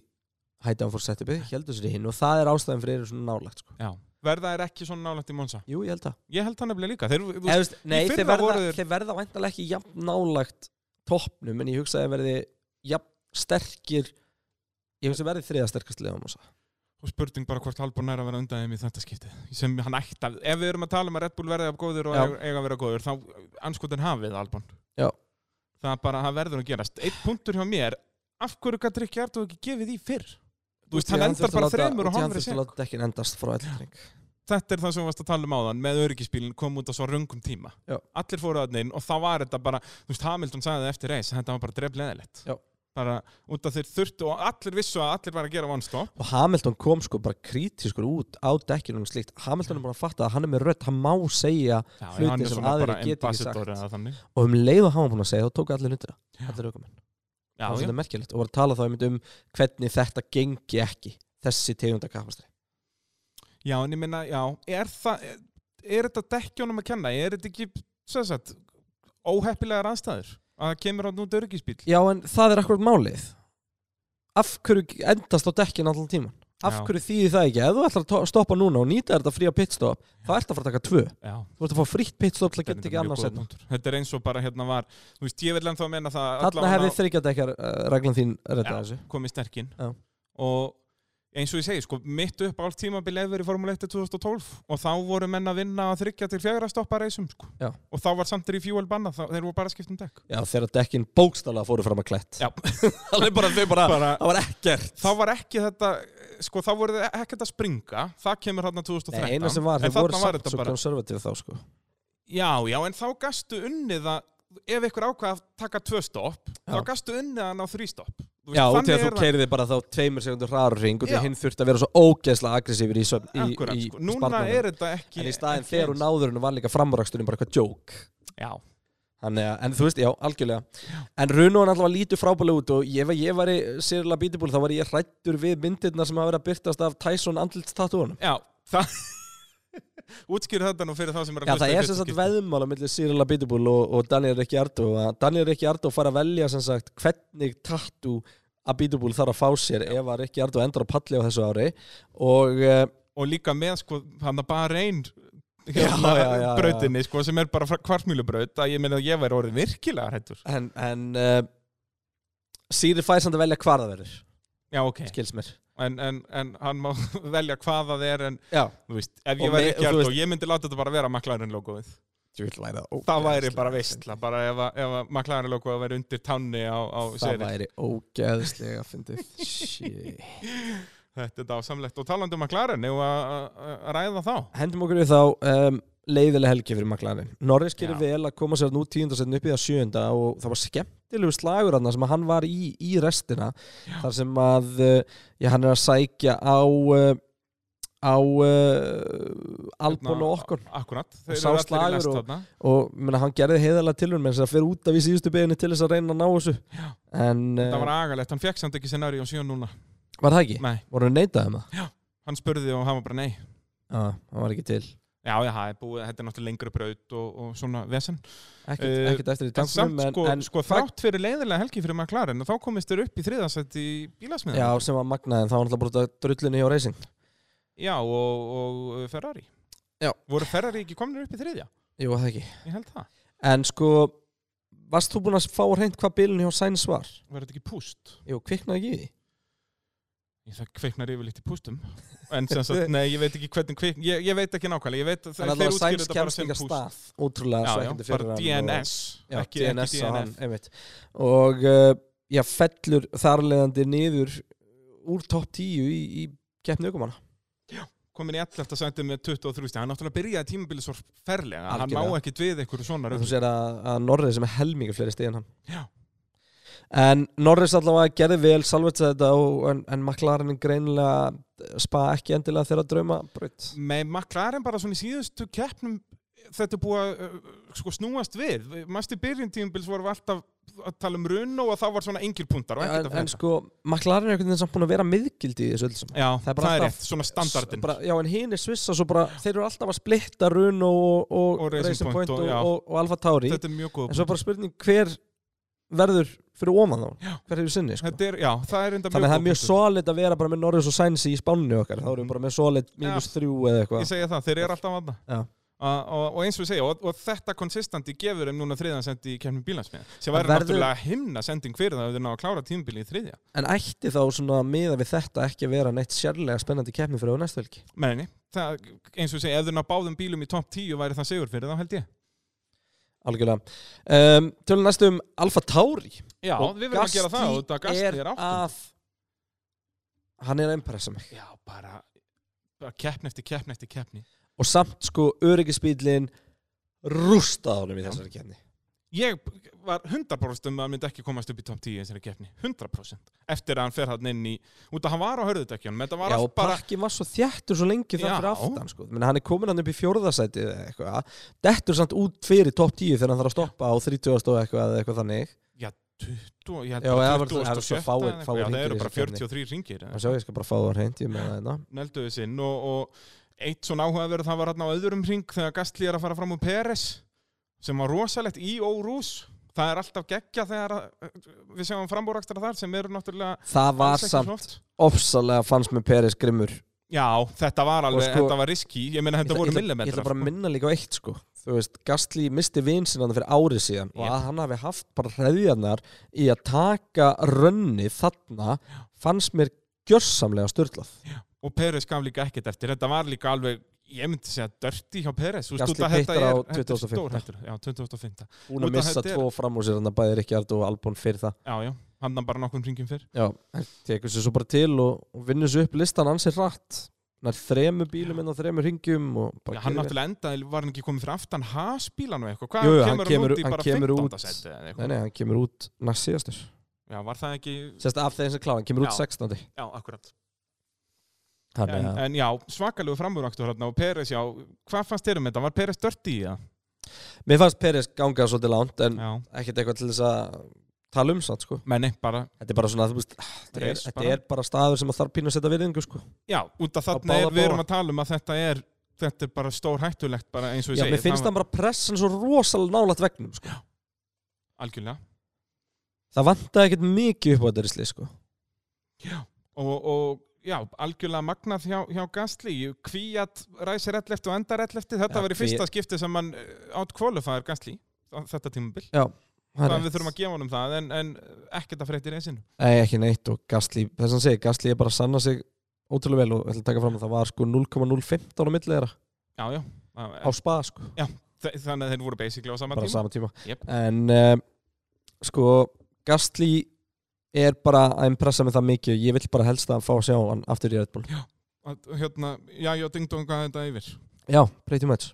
hættan fór setupi, heldur sér í hinn og það er ástæðan fyrir þeir svona nálagt sko.
Já. Verða er ekki svona nálægt í Monsa
Jú, ég held það.
Ég held það nefnilega líka. Þeir, þú veist,
Nei, þeir verða,
voru þeir-
verða væntalega ekki jafn nálagt toppnum en ég hugsa að verði jafn sterkir ég hugsa að verði þriða sterkast liðan
og spurning bara hvort Albon er að vera undan þeim í þetta skiptið sem hann ætti að, ef við erum að tala um að Red Bull verði af góður og
Já.
eiga, að vera góður þá anskotin hafið Albon
Já.
það bara, það verður að gerast eitt punktur hjá mér, af hverju gæti Rikki Ardó ekki gefið í fyrr þú veist, hann endar bara þremur og
hann frá eldring
þetta er það sem við varst að tala um áðan með öryggispílinn kom út á svo röngum tíma
Já.
allir fóru að inn og þá var þetta bara þú veist, Hamilton sagði eftir reis þetta var bara drefleðilegt. Bara út af þeir þurftu og allir vissu að allir var að gera one stop.
Og Hamilton kom sko bara kritískur út á dekkinu og slíkt. Hamilton er bara að fatta að hann er með rödd hann má segja Hluti sem
bara
geta ekki sagt. og um leið og hann var búin að segja þá tóku allir það allir aukumenn það var svolítið merkilegt. Og var að tala þá um hvernig þetta gengi ekki þessi tegunda kapastri
Já, en ég minna, já, er það, er, er þetta dekkjónum að kenna? Er þetta ekki, svo sagt, óheppilegar aðstæður? Að kemur á nút öryggisbíl?
Já, en það er akkurat málið Af hverju endast á dekkin allan tíman? Af
Já.
hverju þýðir það ekki? Ef þú ætlar að to- stoppa núna og nýta þetta fría pitstop þá ert að fara að taka tvö
Já.
Þú ert að fá frítt pitstop til að geta ekki annars setna
punktur. Þetta er eins og bara hérna var, þú veist, ég vil ennþá meina það
Þarna hefði þryggjadekkjar uh, reglan þín redda
Já.
þessu
komið sterkinn.
Já.
Og eins og ég segi, sko, mitt upp allt tímabil efer í Formule 1 til 2012 og þá voru menn að vinna að þryggja til fjögra stoppa reisum, sko.
Já.
Og þá var samt í fjúel banna, þá, þeir voru bara að skipta um dekk.
Já, þegar dekkin bókstálega fóru fram að klett
Já. (laughs)
Það er bara, þau bara,
Bara,
það var ekkert
þá var ekki þetta sko þá voru þið ekkert að springa það kemur hérna 2013
Nei, eina sem var, þau voru samt svo
bara
konservatív þá sko
já, já, en þá gastu unnið að ef ykkur ákvað að taka tvö stopp þá gastu unnið að ná þrý stopp
Já, og
þannig
þegar þú keiriði bara þá tveimur sekundur hraður ring og
Já.
því hinn þurfti að vera svo ógeðslega aggressífur í, í, í
sko. núna
sparnaðinum.
er þetta ekki
En í staðin þegar hún náðurinn var líka framraksturinn bara eitthvað joke
já,
Þannig að, en þú veist, já, algjörlega En Runo er alltaf lítur frábælega út og ef ég var í sérlega bítibúl þá var ég hrættur við myndirna sem hafa verið að byrtast af Tyson andlitstatúanum
Já, það (laughs) Útskýr þetta nú fyrir þá sem er að
Já,
hlusta
það
í
er sem sagt
skipti.
veðmála millir Cyril Abitibúl og, og Daniel Ricciardo. Daniel Ricciardo fara að velja sem sagt hvernig tattoo Abitibúl þarf að fá sér ef að Ricciardo endar að palli á þessu ári. Og uh,
Og líka með sko, hann að bara reyn
Já, já, já, já.
brautinni sko, sem er bara kvartmjölubraut að ég meina að ég væri orðið virkilega hættur
en, en uh, Cyril fær samt að velja hvar það verður.
Já, ok,
skils mér
en, en, en hann má (laughs) velja hvað það er en
Já,
þú veist, ef
Og
ég
me-
væri
og
og ég myndi láta þetta bara vera
vil væri það
væri bara veistla, bara ef, ef að McLaren logoið væri undir tanni á, á
Það væri ógeðslega fyndið. (laughs)
Þetta er dásamlegt. Og talandi um McLaren, ef að, ræða þá?
Hendum okkur við þá um, leiðileg helgi fyrir McLaren. Norris gerir vel að koma sér nú tíundasettin upp í það sjöunda og það var skemmtilegu slagur hann sem hann var í, í restina þar sem að uh, já, hann er að sækja á uh, á uh, Albon og Okkon
Akkurat,
Og
þeir eru allir í lest
og-
þarna.
og menna, hann gerði heiðalega með þess að fyrir út af í síðustu beginni til þess að reyna að ná þessu.
Já.
en
Það var agalegt, hann fekk samt ekki scenari á síðan núna.
Var það ekki?
Nei,
voru hann neitað um það?
hann spurði og hann var bara nei.
Já, hann var ekki til
Já, já, það er búið, þetta er náttúrulega lengri braut og, og svona vesen
ekkert,
Eh,
ekkert eftir í
En
tankunum
samt,
en,
sko,
en
sko þrátt fyrir leiðilega helgi fyrir McLaren og þá komist þér upp í þriðasætt í bílasmiðan
Já, sem var magnaði en þá var alltaf bara drullunni hjá Racing
Já, og, og uh, Ferrari
Já.
Voru Ferrari ekki komin upp í þriðja?
Jú, það ekki
Ég held það
En sko, varst þú búinn að fá reynd hvað bílun hjá Sainz var?
Var þetta ekki púst?
Jú, kviknaði ekki í því
það kveiknar yfirleitt í pústum. En sem sagt, nei, ég veit ekki hvernig kveik Ég, ég veit ekki nákvæmlega, ég veit að
það líka
púst.
stað Ótrúlega
Já, já, bara DNS
Já,
ekki,
DNS
ekki
á hann, Og uh, já, fellur þarlegandi niður úr topp 10 í, í keppni aukumanna
Komin í 11. sæti með 23 stíð Hann náttúrulega byrjaði tímabili svo ferlega Hann má ekki við einhverju svona
Þú sér að, að Norris sem er helminga fleiri stig en hann.
Já.
En Norris allavega gerði vel salvetsa þetta og, en, en McLaren greinilega spa ekki endilega þeirra drauma braut
með McLaren bara svona í síðustu keppnum þetta er búið að uh, sko, snúast við. Mæstu byrjun tímubils vorum við alltaf að tala um runn og það var svona engir puntar og
en,
ekkert að
en
frekar
sko, McLaren er einhvern veginn samt búin að vera miðgildi í þessu öll saman.
Já,
það
það
er bara
er, rétt, svona standardin
bara, Já, en hinn er svissa svo bara þeir eru alltaf að splitta Run og, og,
Og Racing Point
og, Alfa Tauri.
Þetta er mjög góð
en svo bara spurning hver verður fyrir ofan þá
Já.
hver hefur sinni sko.
Er, já, það er
Þannig að það er mjög solid að vera bara með Norris og Sainz í spánni okkar. Þá erum við bara með solid mínus þrjú eða
Ég
eitthvað
segja það, þeir eru alltaf að það og, og eins og ég segja, og, og þetta konsistanti gefur þeim núna þriðan sendi í kemnum bílansmiða sem væri
verður-
náttúrulega himna sending fyrir það ef þeir ná að klára tímubili í þriðja.
En ætti þá svona miða við þetta ekki að vera neitt sérlega spennandi keppni fyrir
það, eins og ég segja, ef þeir ná báðum bílum í topp 10 væri það sigur fyrir þá held ég
Algjörlega. Um, Tölum næstu um Alfa Tauri.
Já,
Og
við verðum að gera það og þetta Gasti
er
er áttum
að Hann er að impressa mig.
Já, bara, bara keppni eftir keppni eftir keppni.
Og samt sko öryggisbílinn rústað honum í þessari keppni
Ég var 100% um að hann myndi ekki komast upp í topp 10 í þessari keppni 100% Eftir að hann fer hann inn í Út að hann var á hörðutekjunum Þetta
Já, og
bara
pakkin var svo þjættur svo lengi það
Já.
fyrir aftan sko. Menni, hann er komin hann upp í fjórðasæti eða eitthvað Dettur samt út fyrir topp 10 þegar hann þarf að stoppa á 30 og eitthvað eða eitthvað þannig
20, ég held
Já,
bara
eða var-
20
það er svo fáir-
eða eitthvað.
fáir
Já, það
hringir í
eru bara
þessu keppni.
43 ringir
Það sjá ég skal bara fá það hreint ég það hérna
Nelduðu sinn og, og eitt svona áhugaverð það var hann á öðrum ring þegar Gastli er að fara fram úr Peres sem var rosalegt í Órús. Það er alltaf geggja þegar að, við sjáum frambúrakstra þar sem eru náttúrulega
Það var samt ofsalega fannst með Peris grimmur.
Já, þetta var alveg,
sko-
þetta var riski ég meina þetta voru
ætla- Ég ætla bara að
sko.
minna líka á eitt sko. Þú veist, Gastli misti vinsin hann fyrir árið síðan og
Jep.
að hann hafi haft bara hreðjarnar í að taka rönni þarna fannst mér gjörsamlega störtlað
og Peres gaf líka ekkert eftir. Þetta var líka alveg, ég myndi segja dörti hjá Peres þetta
pittar á
er- þetta er
2005.
stórhættur. Já, 2005
Búin að missa
er-
tvo fram úr sér hann að bæði Ríkjard og Albon fyrir það
Já, já, hann bara nokkrum ringum fyrr
Já, hann tekur sér svo bara til og, og vinnur sér upp listan ansið rætt Nær þremu bílum inn á þremu ringjum og
Já, hann náttúrulega endaði, var hann ekki komið fyrir aftan hasbílan og eitthvað, hvað
Jú, hann
kemur hann út í
hann
bara
kemur
15.
út-
seti
Nei, nei, hann kemur út næst síðastur
Já, var það ekki,
Sérst af þeim sem klára, hann kemur út
Já.
16.
já, akkurat
Þannig
en, en já, svakalegu framúrakstur hérna og Peres, já, hvað fannst þér um þetta? Var Peres dörti í það?
Mér fannst Peres ganga svolítið langt en
Já,
ekkert eitthvað til þess að tala um satt sko.
Menni, bara
Þetta er bara svona, þú veist, þetta er,
bara.
er bara staður sem að þarf pínu að setja virðingu sko.
Já, út af þarna er, við erum að tala um að þetta er þetta er bara stór hættulegt bara eins og ég
Já,
segi.
mér finnst það bara pressan svo rosalega nálægt vegnum sko.
Algjörlega.
Það vantaði ekkert mikið upp á þetta risli sko.
Og, og já, algjörlega magnað hjá, hjá Gastli Kvíat ræsir 11 og endar 11 þetta
Já,
var í
Kvíat-
fyrsta skipti sem hann átt kvalifæðar Gastli þetta tímabil.
Já, það er
þannig við þurfum að gefa honum það en, en ekkert að fréttir einsinn
Nei, ekki neitt og Gasly, þess að hann segi, Gasly er bara að sanna sig ótrúlega vel og ég ætla að taka fram að það var sko 0,015 á milli þeirra.
Já, já,
á spa sko,
Þa- þannig að þeir voru basically á sama
bara
tíma.
sama tíma.
Jep.
en um, sko Gasly er bara að impressa mig það mikið ég vill bara helst að fá að sjá hann aftur í Red Bull.
Að- hérna, já, já, dingdonga þetta yfir?
Já, pretty much.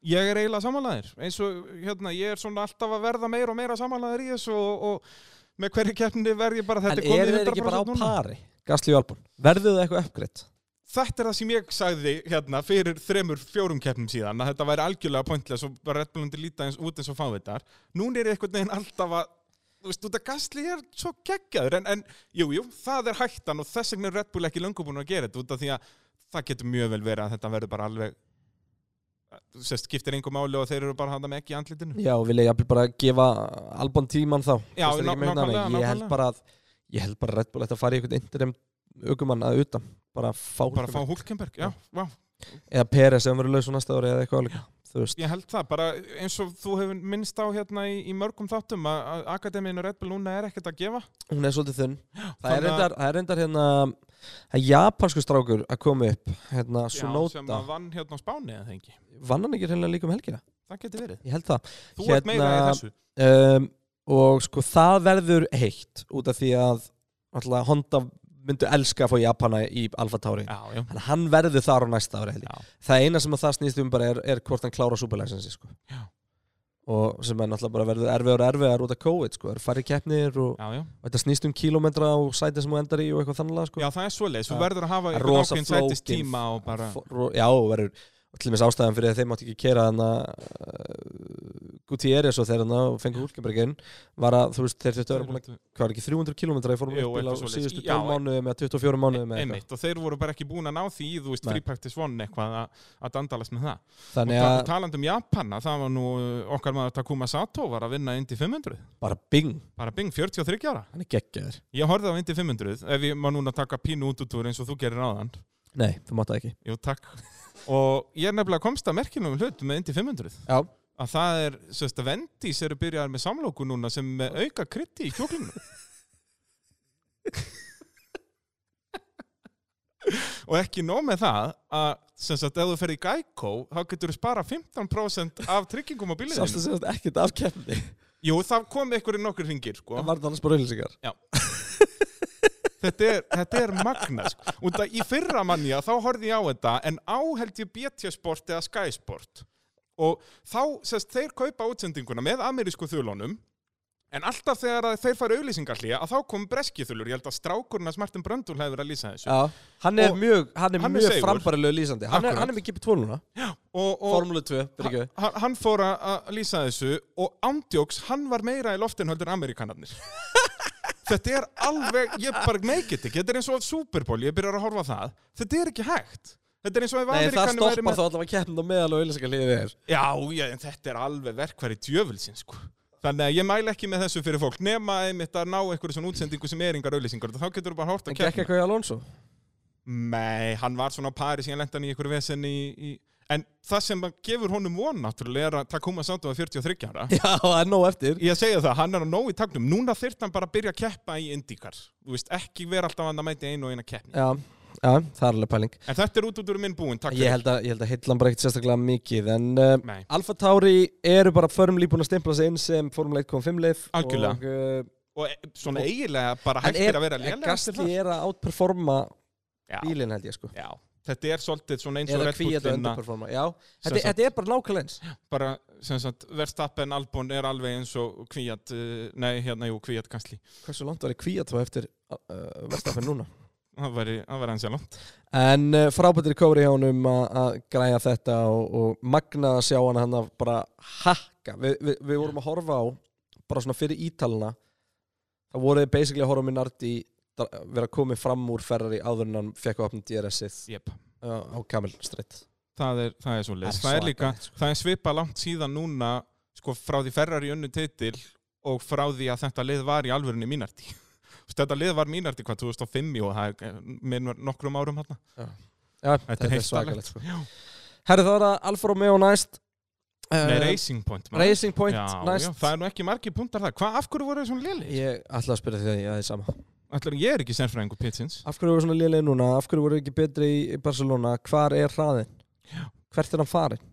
Ég er eiginlega samanlæðir eins og hérna, ég er svona alltaf að verða meira og meira samanlæðir í þessu og, og með hverju keppni verð ég bara
En
þetta
er
komið
þeir ekki bara á
100% núna.
pari, Gasly og Albon verður það eitthvað uppgreitt?
Þetta er það sem ég sagði hérna fyrir þremur, fjórum keppnum síðan að þetta væri algjörlega pointless og Red Bull undir líta eins, út eins og fávitar Nún er ég einhvern veginn alltaf að þú veist, út að Gasly er svo geggjaður en, en jú, jú, það er hættan og þess vegna er Red Bull ekki löngu búin að gera þetta út af því að það getur mjög vel verið að þetta verður bara alveg sérst, skiptir einhver máli og þeir eru bara handa með ekki í andlitinu.
Já, vil ég bara gefa Albon tíman þá
Já, ná- nákvæmlega?
Ég held bara að ég held bara að Red Bull ætti að fara í einhvern interim aukumann að utan bara fá,
bara fá Hulkenberg,
eða Peres sem verður laus á næsta ári eða eitthvað alveg. Þú veist,
Ég held það, bara eins og þú hefur minnst á hérna í, í mörgum þáttum að, Akademíinu Red Bull núna er ekkert að gefa.
Hún er svolítið þunn. Það er, reyndar, það er reyndar hérna það er japansku strákur að koma upp hérna
Já, sem að vann hérna á Spáni eða ekki?
Vann hann ekki reynilega líka um helgina?
Það getur verið.
Ég held það.
Þú ert meira í
Hérna-
þessu.
um, og sko það verður heitt út af því að alltaf Honda myndu elska að fá Japana í Alfa Tauri Þannig að hann verður þar á næsta ári Það eina sem að það snýst um bara er, er hvort hann klára superlæsensi sko. Og sem er náttúrulega bara verður erfiðar og erfiðar út af COVID sko. Eru færri keppnir og,
já, já.
og þetta snýst um kílómetra og sæti sem þú endar í og eitthvað þannig sko.
Já, það er svoleiðis, þú verður að hafa
er rosa flókin-
tíma og bara
Já, verður til dæmis ástæðan fyrir að þeim mátti ekki kera þannig Gutierrez og þeir þannig og fengur Hulkenbergin var að þú veist þeir þurftu að vera búin að hvað var ekki 300 km í
Jú,
formúli á síðustu
Já,
12 mánuði með 24 mánuði með eitthvað
einmitt og þeir voru bara ekki búin að ná því þú veist, practice one eitthvað að, að dandalast með það.
Þannig að
ta taland um Japana, það var nú uh, okkar maður Takuma Sato var að vinna Indy 500
bara bing,
bara bing, 43 ára.
Hann er geggjaður.
Ég horfði á Indy 500, ef ég má núna taka pínu út út úr eins og þú gerir áðan.
Nei, þú mátt það ekki.
Jú, og ég er nefnilega komst að merkinum hlut með Indy 500
Já,
að það er, sérst að Vendís eru byrjaðar með samlóku núna sem auka krytti í kjóklinginu og ekki nóg með það að sem sagt, ef þú ferð í Geico þá getur þú spara 15% af tryggingum á
sástu
bíliðinu
segast ekkert af keppni?
Jú, það kom ykkur í nokkur ringir sko.
Það var það annars bara auðlýsingar
þetta, er, þetta er magna sko. það í fyrra manni þá horfði ég á þetta en áheld ég BT Sport eða Sky Sport og þá, sérst, þeir kaupa útsendinguna með amerísku þulunum en alltaf þegar þeir fara auðlýsingarlíja að þá kom breski þulur, ég held að strákurinn að Smartin Bröndul hefur verið að lýsa þessu.
Já, hann er
Og
mjög, hann er
hann er
mjög
seigur.
frambærilegu lýsandi. Hann er, hann er með kipið 12 núna.
Og, og
Formúlu 2, fyrir ekki.
Hann, hann fór að- lýsa þessu og ándjóks, hann var meira í loftin heldur amerikanarnir (laughs) þetta er alveg, ég bara make it ekki þetta er eins og Super Bowl, ég byrjar að horfa það. Þetta er ekki hægt þetta er eins og ef
Nei, það stoppar þá allavega keppnum meðal og auðlýsingarliðið er
já, já, en þetta er alveg verkværi djöfulsins sko. þannig að ég mæla ekki með þessu fyrir fólk nema einmitt að ná einhverju svona útsendingu sem er yngar auðlýsingar. Þá getur þú bara hort
En
að
gekk
keppna
eitthvað í Alonso?
Nei, hann var svona á pari síðan lenda hann í einhverju vesen í, í En það sem að gefur honum von náttúrulega er að Takuma Sato er 43 ára. (laughs)
Já, það er nóg eftir.
Ég segja það, hann er á nóg í tagnum. Núna þyrft hann bara að byrja að keppa í IndyCar. Þú veist, ekki vera alltaf að mæti einu og eina keppni.
Já, já, það er alveg pæling.
En þetta er út út úr minn búinn, takk
Ég held að, ég held að heillan bara ekkert sérstaklega mikið En uh,
Nei,
Alfa Tauri eru bara förmlí búin að stimpla sig inn sem Formule 1.5 lið
Algjörlega.
Og, uh,
og e- svona eiginlega bara
en
hættir
er,
að vera
en
lélega
Gastli er að outperforma
Já,
bílinn held ég sko.
Já, þetta er svolítið svona eins og vinna
underperforma Já, þetta, þetta er bara nákvæmlega eins.
Bara, sem sagt, Verstappen Albon er alveg eins og Kvíat, uh, nei, hérna, jú, Kvíat Gastli
Hversu langt var ég kvíat þá eftir Verstafen núna?
Það væri, væri hans sjálf
En uh, frábættir kóri hjá honum að að græja þetta og, og magna að sjá hann hann að bara hakka. Vi, vi, við vorum að horfa á, bara svona fyrir ítalina, það voru basically að horfa á Minardi vera komið fram úr Ferrari áður en hann fekk opna DRS-ið
yep.
uh, á Camel Street.
það er, það er svo leys
Það er
líka,
sko.
það er svipa langt síðan núna sko frá því Ferrari unnu titil og frá því að þetta lið var í alvörunni mínarti þetta lið var mínarti hvað 2005 og það er með nokkrum árum hann
Já,
Þetta er heilt
svakalegt, sko.
Já.
Herri það var að Alfa Romeo næst. Uh,
Nei, Racing Point maður.
Racing Point
já,
næst.
já, það er nú ekki margir punktar það hvað, af hverju voru það svona léli?
Ég ætla að spyrja því að ég aðeins sama.
Ætlar, ég er ekki sérfræðingur pitsins
Af hverju voru svona liðlega núna? Af hverju voru ekki betri í Barcelona? Hvar er hraðin?
Já.
Hvert er hann farin?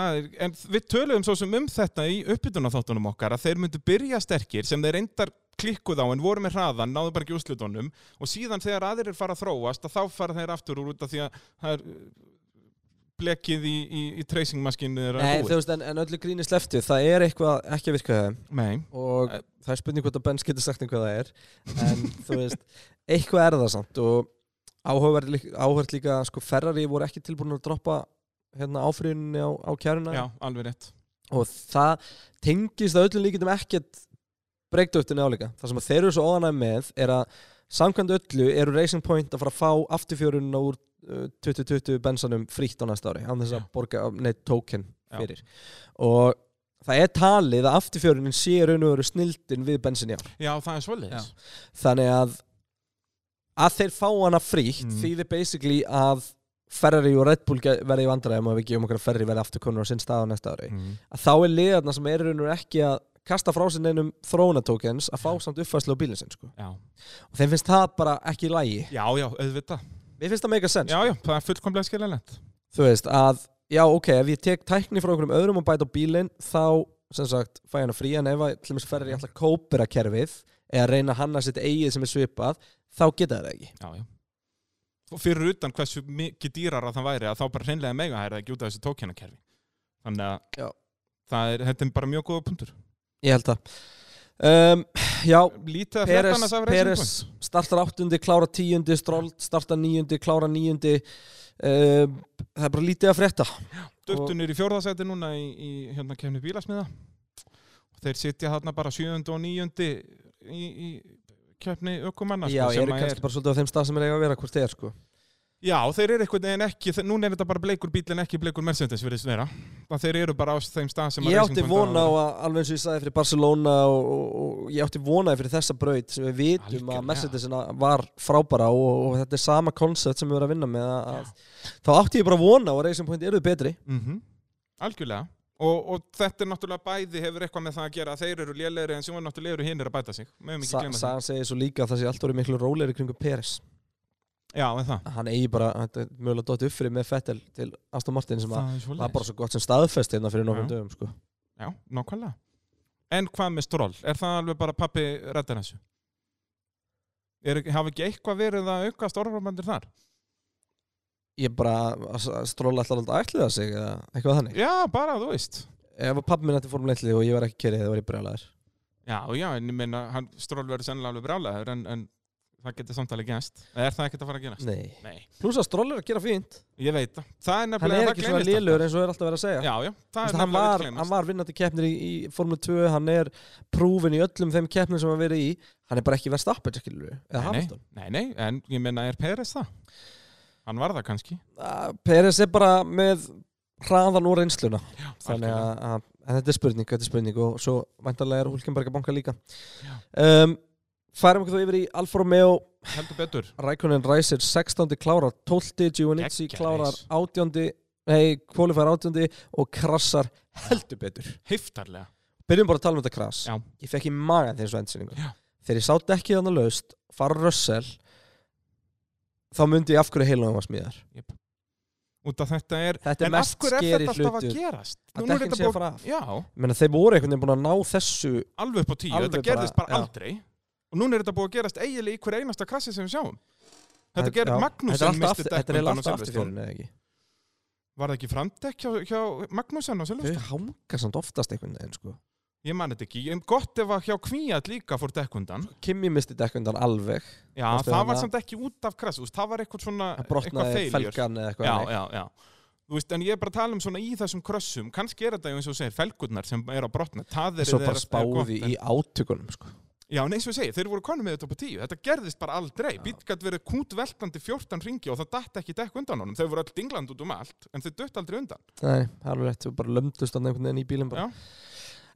Er, en við töluðum svo sem um þetta í uppbytunarþáttunum okkar að þeir myndu byrja sterkir sem þeir reyndar klikkuð á en voru með hraðan, náðu bara ekki úrslutunum og síðan þegar aðrir fara að þróast að þá fara þeir aftur úr út af því að það er uh, blekið í, í, í tracingmaskinu
Nei, þú veist, en, en öllu gríni sleftu, það er eitthvað ekki að virka.
Nei,
og
Eh.
það er spurning hvort að Benz getur sagt um hvað það er. En þú veist, eitthvað er það samt og áhugavert líka, líka sko Ferrari voru ekki tilbúin að droppa hérna áfriðunni á, á kjæruna
já, alveg rétt.
Og það tengist að öllum líkitum ekkert breykdöftinni áleika það sem þeir eru svo óanæg með er að samkvæmt öllu eru Racing Point að fara að fá afturfjörunna úr uh, 2020 bensanum frítt á næsta ári án þess að
Já.
borga neitt token
Já.
fyrir og það er talið að afturfjörunin sé raun og veru snildin við bensin í ár
Já, það er svoleiðis
þannig að að þeir fá hana frítt
Mm.
þýðir basically að Ferrari og Red Bull verði í vandræðum og við gefum okkar að Ferrari verði afturkonur á sinn stað á næsta ári
mm.
að þá er liðarna sem eru raun og veru ekki að kasta frá sér neinum þróunatokens að fá samt uppfæslu á bílinn sinn sko. Og þeim finnst það bara ekki í lægi
já, já, auðvitað.
Mér finnst það mega sens
Já, já, það er fullkomlega skiljanlegt.
Þú veist að já ok, ef ég tek tækni frá einhverjum öðrum og bæta á bílinn þá sem sagt fæ ég hana frí. En ef að til dæmis Ferrari ætla að kópera kerfið eða reyna að hanna sitt eigið sem er svipað þá geta það ekki.
Já, já. Og fyrir utan hversu mikið dýrar að það væri að þá bara hreinlega mega það er ekki út af þessu tókjanakerfi. Þannig að er, þetta er bara mjög góða punktur
ég held það um, já,
Lítið að
Peres, Peres startar áttundi, klára tíundi Stroll startar níundi, klára níundi. Um, það er bara lítið að frétta.
Duttunir í fjórðasæti núna í, í hérna kemni bílasmiða. Og þeir sitja þarna bara sjöundi og níundi í, í kefni ökumanna
já,
sko,
eru
að
kannski bara svolítið á þeim stað sem er eiga að vera hvort er sko
Já, þeir eru einhvern veginn ekki, núna er þetta bara bleikur bíl en ekki bleikur Mercedes virðist vera. Það þeir eru bara á þeim stað sem að
Ég átti vona á
að-
alveg eins og ég sagði fyrir Barcelona og, og, og ég átti vonaði fyrir þessa braut sem við vitum
Algjörlega.
að Mercedesina var frábara og, og þetta er sama koncept sem við erum að vinna með að, að, þá átti ég bara vona á að Racing Point eru betri
Mhm. Algjörlega. Og, og þetta er náttúrulega bæði hefur eitthvað með það að gera að þeir eru lélegri en sem var náttúrulega eru hinn að bæta sig.
Sa. Sagan segir svo líka að það sé allt orðið miklu rólegri kringu Peres
Já, en það.
hann eigi bara, mögulega dótt uppfrið með Fettel til Aston Martin sem að
Það er
bara svo gott sem staðfest hérna fyrir nokkrum dögum sko.
Já, nákvæmlega. En hvað með stról? Er það alveg bara pappi rættir þessu? Ekki- hafa ekki eitthvað verið að auka stórframbandir þar?
ég bara, að stróla alltaf alltaf ætliða sig eða eitthvað þannig
Já, bara, þú veist.
ef pappi minn ætti Formule 1 lið og ég var ekki kerið það var ég brjálæður
Já, já, en ég meina, stról verður sennilega alveg brálaður en, en það getur samtalið. Eða er það ekkert að fara að gerast?
Nei.
Nei.
Pluss að stról er að gera fínt
Ég veit það. Það er
hann
nefnilega,
er
það
ekki svona
gleymist
lélur eins og er alltaf verið að segja
Já, já, það
Vist,
er
hann,
nefnilega
var,
vill gleymast.
hann var vinnandi keppnir í, í Formule 2 hann er prúfin í öllum þeim keppnir sem hann verið í hann er bara ekki verið stappet skilur eða
Nei,
Hamilton
Nei, nei, en ég meina, er Peres það? Hann var það kannski.
uh, Peres er bara með hraðan og reynsluna
Já,
þannig að, að en þetta er spurning, þetta er spurning og svo vantarlega er Hulkenberg að banka líka
Já.
um, færum okkur þá yfir í Alfa Romeo
Heldur betur.
Rækonin Ræsir 16. klárar 12. Giovannizzi klárar
reis.
18. nei, kvalifær 18. og krassar heldur betur
Heiftarlega.
byrjum bara að tala um þetta krass
Já.
ég fekk í magan þegar svo endsynningu þegar ég sá dekkið hann að laust fara Russell þá myndi ég af hverju heilum hann var smíðar
Út af þetta er...
þetta er
en af
mest
hverju er
skeri
þetta alltaf að gerast?
að dekkin sé að fara af þeir voru einhvern veginn búin að ná þessu
alveg upp á tíu. Þetta gerðist
bara-
aldrei. Og núna er þetta búið að gerast eiginlega í hver einasta krassi sem við sjáum. Þetta gerir
já.
Magnús
þetta er
sem
alltaf
misti
aftur- þetta er eiginlega
dekkmyndan á
ekki
Var það ekki framdekk hjá, hjá Magnúsen á
þau
Silverstone?
hanga samt oftast einhvern veginn sko
Ég man þetta ekki, gott ef að hjá Kvíat líka fór dekkundan
Kimi misti dekkundan alveg
Já, það var
þarna?
samt ekki út af krass, það var eitthvað svona
Það brotnaði felgan eða eitthvað
Já, já, já Þú veist, en ég er bara að tala um svona í þessum krössum kannski er þetta eins og segir, felgurnar sem er á brotna það er
Svo bara spáði í átökunum sko.
Já, en eins og ég segi, þeir voru konum með þetta upp á tíu Þetta gerðist bara aldrei, bíl gætt verið kút veltandi 14 ringi og það datt ekki dekk undan honum Þau voru öll dingland út um allt, en þau dött aldrei undan
Nei, það er við bara lömdust hann einhvern veginn í bílinn bara.
Já.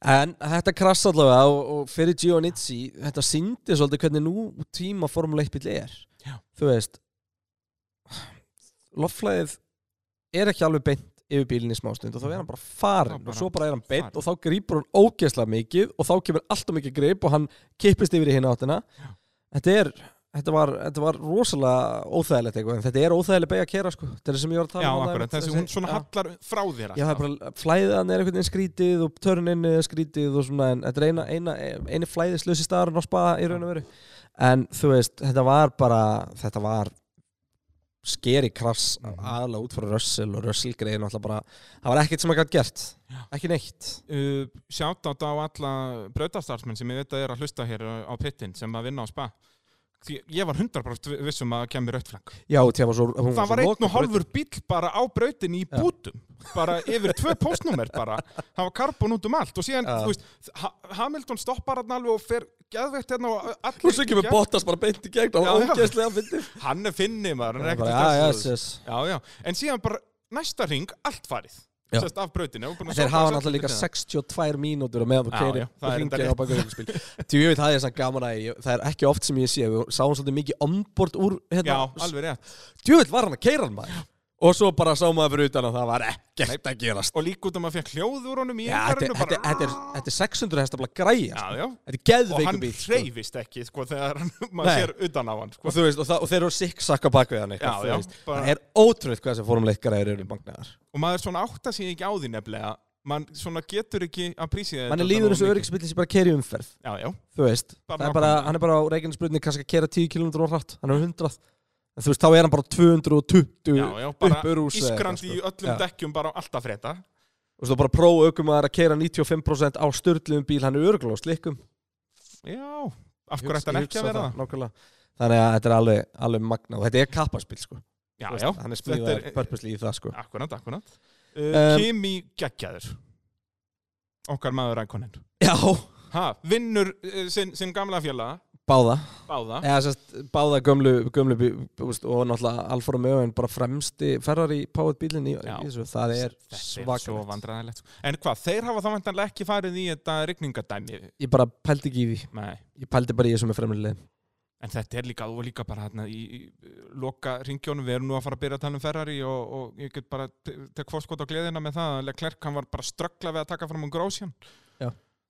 En þetta krass allavega og, og fyrir Giovinazzi, þetta síndi svolítið hvernig nú tíma Formule 1 bíl er.
Já.
Þú veist, loftflæðið er ekki alveg beint yfir bílinn í smástund og þá er hann bara farin
bara
og svo bara er hann
farinn.
og þá grýpur hann ógeðslega mikið og þá kemur alltaf mikið grip og hann kippist yfir í hinn áttina. Þetta er... Þetta var, þetta var rosalega óþægilegt eitthvað, en þetta er óþægileg beig að kera sko. Þetta er það sem ég var að tala um.
akkurat, þessi hún svona
já.
hallar frá þér
Já, það er bara flæðan er einhvern veginn skrítið og törnin er skrítið og svona en þetta er eina, eina, eini flæðislösi veru en þú veist, þetta var bara þetta var skeri krass
Mhm.
aðalega út frá Russell og Russell bara, það var ekkert sem gætt gert ekki neitt.
Uh, Sjátt á alla brautastarsmenn sem ég veit að er að hlusta hér á pittin sem að vinna á spa Því ég var 100% vissum að kemur rautt flagg.
Já, það var svo
Það var einn og hálfur bíl bara á brautinni í bútum. Bara yfir tvö (laughs) postnúmer bara. Það var karbon út um allt. Og síðan, þú veist, ha Hamilton stoppar hann alveg og fer geðveikt hérna og allir
svo kemur Bottas bara beint í gegn og ógeðslega fyndið. (laughs)
Hann er finni maður,
Já, yes.
já, já, en síðan bara næsta ring, allt farið
Já.
sérst af og að
Þeir hafa náttúrulega líka
öllu
62 mínútur og meðan þú
Já,
keirir
já,
hringir
enda
á baka ykkurspil ég veit það er samt gaman að ég, það er ekki oft sem ég sé við sáum svolítið mikið onboard úr
Já,
hérna,
alveg rétt.
Djöfull var hann að keira hann maður og svo bara sá maður fyrir utan að það var ekkert að gerast.
Og líka út að fekk hljóð úr honum í einhverjum
þetta, þetta, er, þetta er 600 hestafla græja sko. Þetta er
og
geðveiku
hann
bíl sko.
hreyfist ekki sko, þegar (laughs) maður sér utan á hann sko.
og, veist, og, það, og þeir eru sikksakka bak við hann
Já, já,
það er ótrúið hvað þessi formuleikara eru magnaðar.
Og maður svona átta sig ekki á því nefnilega. Mann svona getur ekki að prísið
mann er líður þessu öryggisbíl sem bara keiri umferð.
Já, já,
þú veist, það er hann er bara á Reykjanesbrunni kannski að kera 10 km á hratt, hann 100 en þú veist, þá er hann bara 220
já, já bara
upp úr
ískrandi í
sko.
öllum
Já.
dekkjum bara alltaf frétta
og svo bara prófa aukum að keira 95% á störtlum bíl, hann er örgulega á slikkum
Já, af hverju hann ekki að vera það?
þannig að þetta er alveg, alveg magna og þetta er kappaspíl sko.
Já,
veist,
já,
hann er
þetta er-
purposely í það sko.
akkurat, akkurat uh, Kimi geggjaður okkar maður rækonin
já,
ha, vinnur uh, sinn, sinn gamla félaga
báða.
Báða.
Eða, sest, báða gömlu, gömlu bí, úst, og náttúrulega Alfa Romeo en bara fremsti Ferrari Powered bílinn í,
Já.
í þessu. Það er
Þetta er svo
svakalegt.
vandræðilegt sko. En hvað, þeir hafa þá vantanlega ekki farið í þetta rigningadæmi?
Ég bara pældi ekki í því.
Nei.
Ég pældi bara í þessu með fremlilið
En þetta er líka, er líka bara hérna í, í loka ringjónum, við erum nú að fara að byrja að tala um Ferrari og, og ég get bara te- tek fórskot á gleðina með það að Leclerc hann var bara ströggla við að taka fram um Grósjan
Já.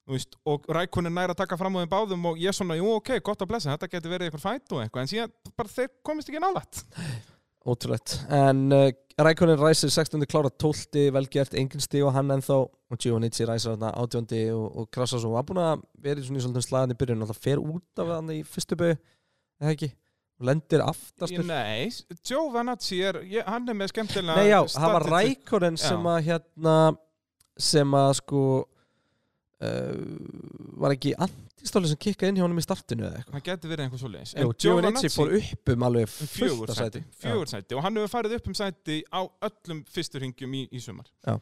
Veist, og Rækunin nær að taka fram á þeim báðum og ég svona, jú ok, gott að blessa, þetta getur verið eitthvað fætt og eitthvað, en síðan bara þeir komist ekki nálætt
ótrúlegt en uh, Rækonin ræsir 16. klára 12. vel gert engin stíg og hann ennþá og Giovannizzi ræsir þarna 18. og, og Krassas og var búin að vera í svona í svolítið slagan í byrjun og það fer út af hann í fyrstu byggu eða ekki og lendir aftastur
Nei, Vanazzi er, ég, hann er með skemmtilega
Nei já, það var
Já.
sem að hérna sem að sko uh, var ekki antistóli sem kikkaði inn hjá honum í startinu eða eitthvað?
Það getur verið einhver svo leiðis
Jú, Giovannizzi fór upp um alveg
um fjögur sæti,
sæti.
sæti. Og hann hefur farið upp um sæti á öllum fyrstu ringjum í, í sumar.
Já.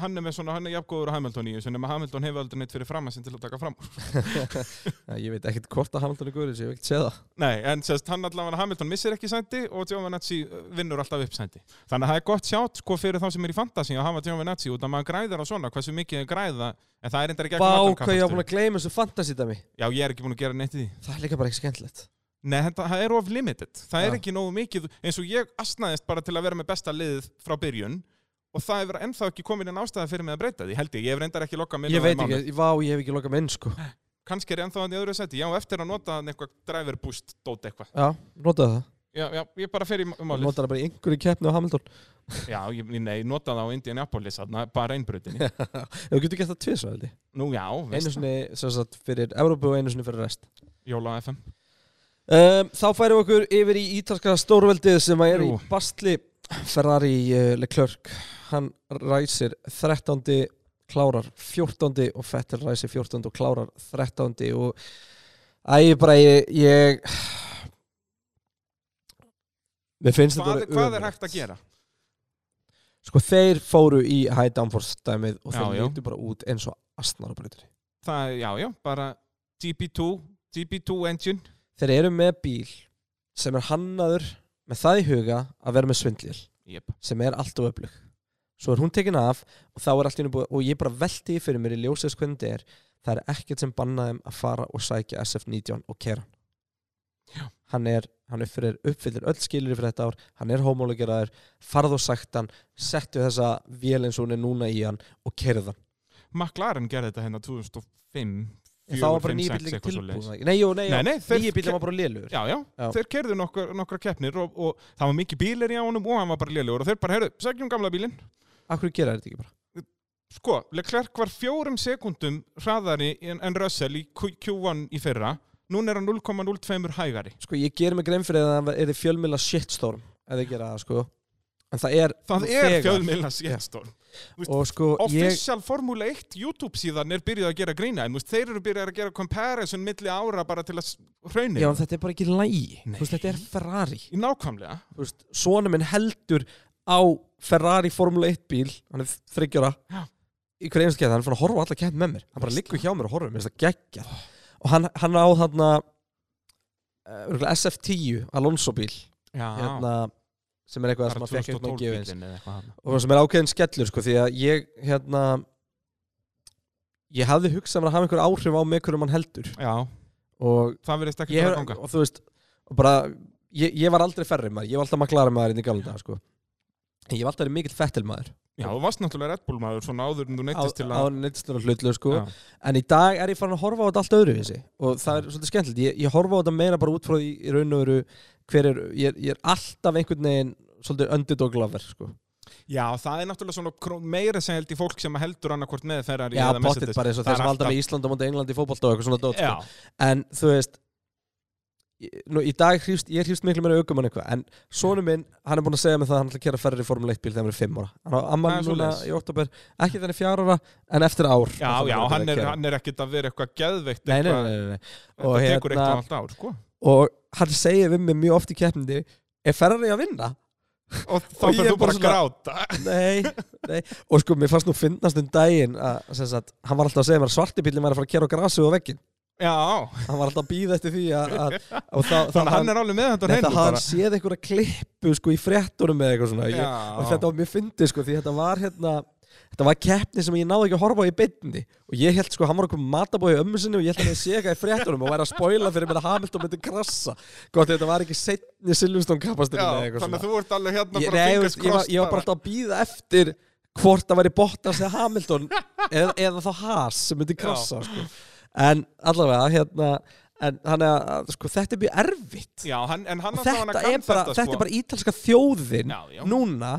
Hann er með svona, hann er jafngóður á Hamilton í þessu nema Hamilton hefur aldrei neitt fyrir fram að til að taka fram.
Já, (laughs) ég veit ekkert hvort að Hamilton er góður þessu, ég hef ekkert séð það.
Nei, en sérst, hann allavega Hamilton missir ekki sæti og Giovinazzi uh, vinnur alltaf upp sæti. Þannig að það er gott sjátt sko fyrir þá sem er í fantasy að hafa Giovinazzi út að maður græðar á svona hversu mikið er græða en það er endar ekki
Vá, hvað ég var búin að gleyma þessu fantasy dæmi.
Já, ég er ekki búin að
er ekki
Nei, þetta, það er of limited. Það er
Já.
ekki nógu mikið, eins og ég asnaðist bara til að vera með besta liðið frá byrjun og það hefur ennþá ekki komin en ástæða fyrir mig að breyta því, held ég. Ég hef reyndar ekki lokað minn
Ég veit ekki, vá, ég hef ekki lokað minn sko
Kannski er ennþá hann í öðru seti. Já, eftir að nota eitthvað driver boost dót eitthvað.
Já, notaðu það
Já, já, ég bara fer í málið.
notaðu það bara í einhverju keppni á Hamilton
Já, ég, nei, nota það á Indianapolis, bara einbrutinni. (laughs)
Þú getur gett það ég
Nú já,
Einu
veist það.
sinni, sem sagt, fyrir Európu og einu sinni fyrir rest
Jóla FM.
um, Þá færum okkur yfir í ítalska stórveldið sem að er í bastli Ferrari uh, Leclerc Hann ræsir 13. klárar 14. og Fettel ræsi 14. og klárar 13. og æ, bara ég, ég mér finnst
hvað,
þetta
hvað er hægt að gera?
Sko þeir fóru í high downforce dæmið og þeir lítu bara út eins og astnar á breytri.
Það, já, já, bara GP2 GP2 engine
Þeir eru með bíl sem er hannaður með það í huga að vera með svindlil
yep.
sem er allt og öflug. Svo er hún tekin af og þá er allt í einu búið og ég bara velti í fyrir mér í ljósið hvernig þetta er. Það er ekkert sem bannaði þeim að fara og sækja SF-19 og kera.
Já.
Hann er, hann uppfyllir, uppfyllir öll skilir fyrir þetta ár, hann er homologeraður, farð og sækt hann, settu þessa vél eins og hún er núna í hann og kerið hann.
McLaren gerði þetta hérna 2005
En það var bara bíl ekki ekki? Nei, jú, nei,
Nei, nei,
bíl var bara lélugur
Já, já,
Já.
þeir kerðu nokkra, keppnir og, og það var mikið bílir í honum og hann var bara lélugur og þeir bara, heyrðu, segjum gamla bílinn
Akkur gera þetta ekki bara?
Sko, Leclerc var fjórum sekundum hraðari en, en Russell í Q- Q1 í fyrra. Núna er hann 0,02 hægari.
Sko, ég gerir mig grein fyrir að það er fjölmila shitstorm ef þið gera það, sko. En það er
Það er fjöðmilna sétstorm
Og sko, ég
Official Formule 1 YouTube síðan er byrjuð að gera grína en þeir eru byrjuð að gera comparison milli ára bara til að hraunir
Já, þetta er bara ekki lægi. Þetta er Ferrari.
Nákvæmlega.
Svona minn heldur á Ferrari Formule 1 bíl Hann er þryggjara. Í hverju einstu keppni, hann er fann að horfa á alla keppni með mér. Hann bara liggur hjá mér og horfa, mér finnst það geggja Og hann, hann á þarna uh, SF10 Alonso bíl. Hérna, sem er eitthvað sem að fekk eitthvað
2012
að gefa eins
bílinn eða eitthvað þarna.
og sem er ákveðin skellur sko því að ég hérna ég hafði hugsað að hafa einhver áhrif á með hverju mann heldur.
Já,
og
það verðist ekki
ég
að ganga.
og þú veist bara, ég, ég var aldrei ferri maður ég var alltaf maklara maður inn í galanda sko ég var alltaf verið mikill fettil maður
Já, þú varst náttúrulega Red Bull maður svona áður en þú
á,
neittist til
á
að
neittslur og hlutlu sko.
Já.
en í dag er ég farin að horfa á þetta allt öðru og það er svolítið skemmtilegt. Ég, ég horfa á þetta meira bara út frá því í raun og veru hver er, ég, er- ég er alltaf einhvern veginn svolítið underdog lover sko.
Já, það er náttúrulega svona kró- meira sem held í fólk sem heldur annarkvort með Ferrari
Já, pottit bara eins og þeir sem valda með Ísland og móti England í fótbolta og eitthvað svona dót sko.
Já,
En þú veist nú, Í dag hrýst, ég hrýst miklu meira aukum en eitthvað En sonu minn, hann er búin að segja mig það að hann ætla að kera ferri Formule 1 bíl þegar hann er 5 ára. Hann á amman núna í oktober Ekki þannig 4 ára, en eftir ár.
Já, já hann, er, hann er ekkit að vera eitthvað geðveikt
Nei, nei, nei, nei, nei. Og hérna-
og sko.
Og hann segir við mig mjög oft í keppnindi Er ferri að vinna?
Og (laughs) þá fyrir þú bara að gráta. (laughs)
Nei, nei. Og sko, mér fannst nú finnast um daginn að, sem sagt, Hann var alltaf að segja mér að svartibílinn var að fara að kera á grasu og veggin Hann var alltaf að býða eftir því að, að (laughs) þá, þá
þannig að hann er alveg með þetta á
Þetta
hreinu
hafði hann séð einhverja klippu sko í fréttunum eða eitthvað svona. Ég,
Já.
og þetta var mjög fyndið sko því þetta var hérna þetta var keppni sem ég náði ekki að horfa á í beinni. Og ég held sko hann var okkur matabói ömmu sinni og ég held að ég sé eitthvað í fréttunum og væri að spoila fyrir mér að Hamilton myndi krassa. Gott þetta var ekki setni Silveston kapastunum
Já,
eða eitthvað
þannig
svona.
að þú ert alveg hérna
ég,
bara
nei,
fingers
ég, ég, var, ég bara alltaf að býða eftir hvort það væri Bottas eða Hamilton eða, eða þá Haas sem myndi krassa sko. En allavega hérna en þannig að, sko, þetta er mjög erfitt
Já, hann, en hann
þetta er bara,
þetta,
þetta
sko.
er bara ítalska þjóðin
Já, já.
núna,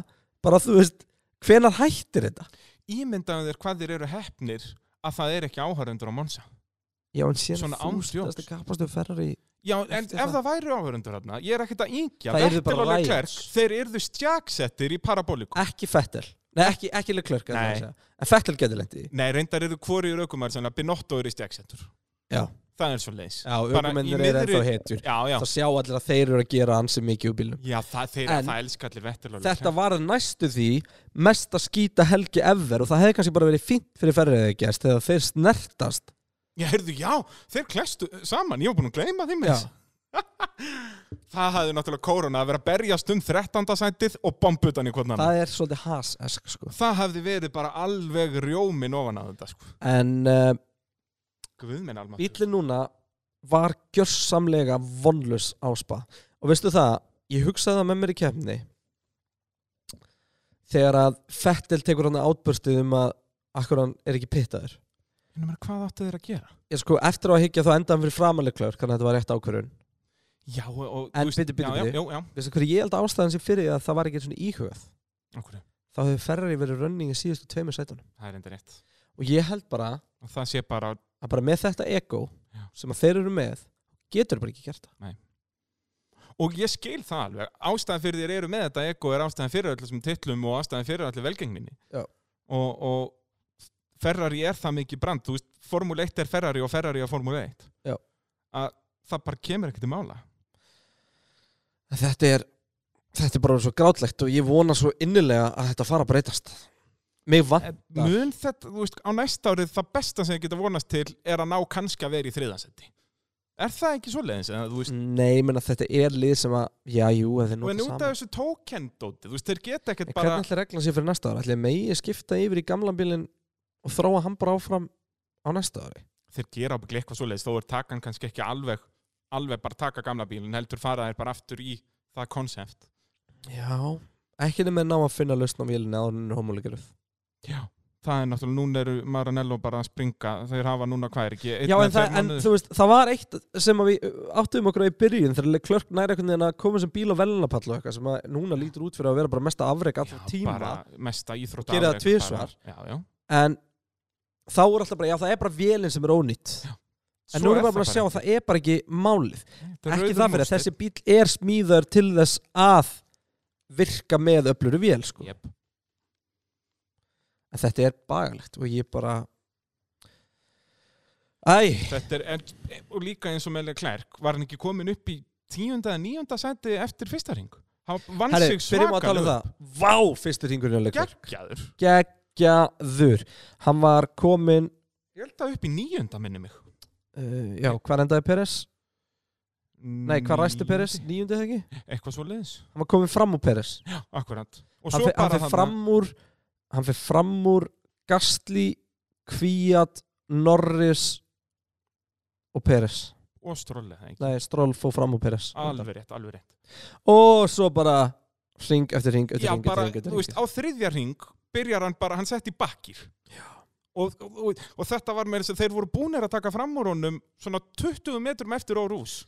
bara þú veist hvenar hættir þetta?
Ímyndaðu þér hvað þeir eru heppnir að það er ekki áhörundur á Monsa
Já, en síðan
djóks.
þetta kapastu ferri
Já, en ef
það.
það væri áhörundur hérna Ég er ekkert að yngja. Þeir yrðu stjaksettir í parabóliku
ekki Fettel, nei ekki, ekki Leclerc en Fettel getur lendi
Nei, reyndar eru hvori í aukumar sem að Binotto eru stjaksettur
Já,
Það er svo leis.
Já
í
aukumennir eru ennþá hetjur.
Já, já.
Það sjá allir að þeir eru að gera ansi mikið úr bílnum.
Já, það, þeir,
En
það elska allir Vettel og
Þetta var næstu því mest að skýta helgi ever og það hefði kannski bara verið fínt fyrir ferrið eða gæst þegar þeir snertast.
Já, heyrðu, já, þeir klestu saman. Ég var búin að gleyma
Já.
þess Það hafði náttúrulega kóruna að vera að berjast um 13. sætið og bombutan í hvernig
Það er svolítið has-esk sko.
Það hafði verið bara alveg rjómin ofan að þetta sko.
En uh,
minn alma
bílinn núna var gjörsamlega vonlus á spa og veistu það, ég hugsaði það með mér í kefni þegar að Fettel tekur hann átbörstuð um að akkur hann er ekki pittaður
Hvað áttu þeir að gera?
ég sko, eftir á að higgja þá enda hann fyrir framalegklör kannar þetta var rétt ákvörðun
Já, og,
En
já,
veistu hverju ég held að ástæðan sem fyrir að það var ekki svona íhugað? Þá hefur Ferrari verið running í síðustu tveimur sætunum.
Það er enda rétt.
Og ég held bara
Og það sé bara,
að bara með þetta ego
Já.
sem að þeir eru með getur bara ekki gert það.
Og ég skil það alveg. Ástæðan fyrir þér eru með þetta ego er ástæðan fyrir öllum þessum titlum og ástæðan fyrir allir velgengninni.
Já.
og, og Ferrari er það mikið brand, þú veist, Formule 1 er Ferrari og Ferrari er Formule 1
Já.
að það bara kemur ekkert í mála
Þetta er, þetta er bara svo grátlegt og ég vona svo innilega að þetta fara að breytast. Mig vant.
En mun þetta, þú veist, á næsta árið það besta sem ég geta vonast til er að ná kannski að vera í þriðansetti er það ekki þú veist
Nei, menn að þetta er lið sem að, já, jú, þetta er
og en
nú
út af þessu tókendóti, þú veist, þeir geta ekkert bara
hvernig ætla reglan sér fyrir næsta ára? Ætli megi skipta yfir í gamla bílinn og þróa hann bara áfram á næsta ári?
þeir gera ábygglega eitthvað svoleiðis, þó er takan kannski ekki alveg, alveg bara taka gamla bílinn, heldur fara þeir bara aftur í það konsept.
Já. Ekki nema ná að finna lausn á vélinni áður en homulegiruð.
Já. Það er náttúrulega, núna eru Maranello bara að springa, þeir hafa núna hvað er ekki,
Já, en, það, en þú veist, það var eitt sem að við áttum okkur á í byrjun þegar klörk næri einhvern veginn að koma sem bíl og velnapall og eitthvað sem að núna lítur út fyrir að vera bara mesta afreg allra
Já,
tíma
bara mesta íþrótt
Gera það tvisvar.
Já, já.
en þá er alltaf bara, já það er bara vélinn sem er ónýtt en nú erum við bara að sjá að það er bara ekki málið
er
ekki það fyrir að þessi bíl er smíðar til þess að virka með öfluru vél sko.
Jep.
en þetta er bagalegt og ég bara Æ,
Þetta er, en, og líka eins og með Klerk, var hann ekki komin upp í tíunda eða níunda seti eftir fyrsta ring? Hann vann sig
tala um það Vá, á leikverk
Geggjaður.
Geggjaður Hann var komin
Ég held að upp í níunda minni mig.
Uh, Já, hvað endaði Peres? Nei, hvað ræsti Peres?
Níundi
eða ekki?
Eitthvað svo leiðis.
Hann var komin fram úr Peres
Já, akkurat. Og
Hann
svo
fer- hann
bara
fer fram úr Hann fyrir fram úr Gastli, Kvíat Norris og Peres
og strolli, það ekki.
Nei, Stroll fór fram úr Peres
Alveg rétt, alveg rétt.
Og svo bara ring eftir ring eftir
Já,
ring
bara,
eftir ring, eftir
þú veist,
ring.
á þriðja ring byrjar hann bara, hann sett í bakkir. Og, og, og, og þetta var með þess að þeir voru búnir að taka fram úr honum svona 20 metrum eftir á rús.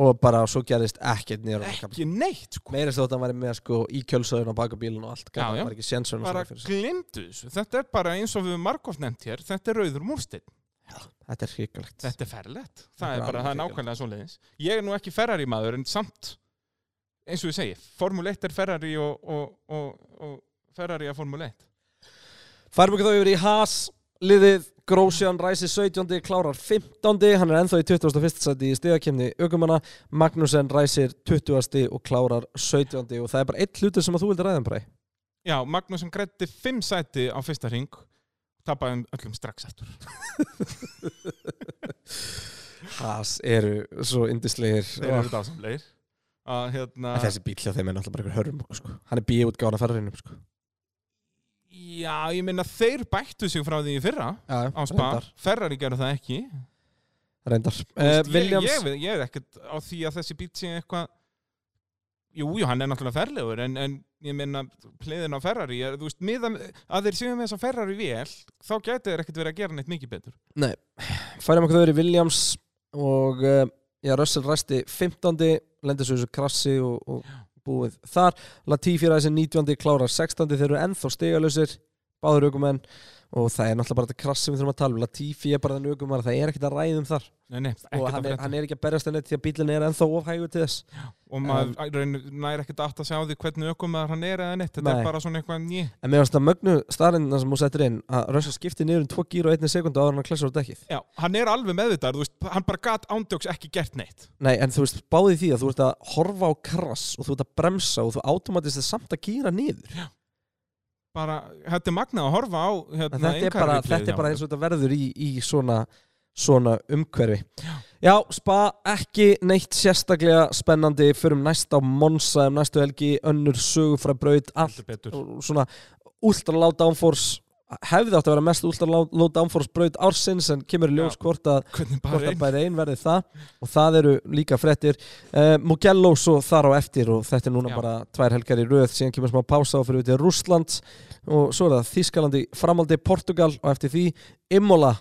Og bara svo gerðist ekkert nýjar
Ekki neitt, sko.
Meira þótt að hann væri með sko í kjölsöðun á baka bílun og allt
Já,
Það
já.
var ekki sénsöðun
Bara glimtu þessu. Þetta er bara eins og við margóft nefnt hér, þetta er rauður múrsteinn.
Þetta er hrikalegt
Þetta er ferlegt.
Þetta
Það
er
bara, það er nákvæmlega svoleiðis. Ég er nú ekki Ferrari maður en samt, eins og ég segi, Formule 1 er Ferrari og, og, og, og Ferrari er Formule 1.
Færum ekki þá yfir í Haas Liðið Grósjan ræsi 17. klárar 15. Hann er ennþá í 21. sæti í stegakemni aukumanna Magnussen ræsir 20. og klárar 17. og það er bara eitt hlutur sem að þú vildi ræða um bara
Já, Magnús sem grætti 5 sæti á fyrsta ring, tapaði um öllum strax eftir. (laughs)
Haas eru svo indislegir
Þeir eru dásamlegir. Að hérna...
Þessi bíl hjá þeim er náttúrulega bara einhver hörm sko. Hann er bíu útgáðan að ferðarinnum sko.
Já, ég minna þeir bættu sig frá því í fyrra
Já,
á spa. Ferrari gerðu það ekki.
Reyndar uh, Williams
ég, er ekkert á því að þessi bíl sé eitthvað Jú, jú, hann er náttúrulega ferlegur en, en ég minna pliðin á Ferrari er, veist, miða, að þeir séu með þess að Ferrari vel þá gæti þeir ekkert verið að gera neitt mikið betur
Færum okkur þau verið Williams og uh, já, Russell ræsti 15. lendir svo þessu krassi og, og búið þar Latifi ræsi 19. klárar 16. þeir eru ennþá stigalösir báður aukumenn og það er náttúrulega bara þetta krass sem við þurfum að tala um. Latifi er bara þenn aukumar það er ekkert að ræðum þar.
Nei, nei,
og hann
að
er, hann er ekki að berjast henni því að bílinn er ennþá ofhægur til þess.
Og maður um, næri ekkert aftur að sjá því hvernig ökumæður hann er eða neitt. Þetta
Nei.
er bara svona eitthvað ný
en mér finnst það mögnu starrindina sem hún settir inn að Russell skipti niður um 2 gír og 1 sekundu áður hann klessur á dekkið.
Já, hann er alveg meðvitað, þú veist, hann bara gat ándjóks ekki gert neitt.
Nei, en þú veist, báði því að þú ert að horfa á krass og þú ert að bremsa og þú automatist er samt að gýra niður
bara, þetta er magnað að horfa á hérna,
þetta er bara, þetta er bara eins og þetta verður í, í svona, svona umhverfi Já. spa ekki neitt sérstaklega spennandi fyrir um næsta á Monsa um næstu helgi, önnur sögufræ braut allt svona ultra low downforce hefði átt að vera mest low, low downforce braut ársins en kemur í ljós hvort að
Hvernig
hvort
bara
að bæði ein verði það. Og það eru líka frettir uh, Mugello svo þar á eftir og þetta er núna
Já.
bara tvær helgar í röð. Síðan kemur smá pása og fyrir út í Rússland. Og svo er það Þískalandi, framaldi Portugal og eftir því. Imola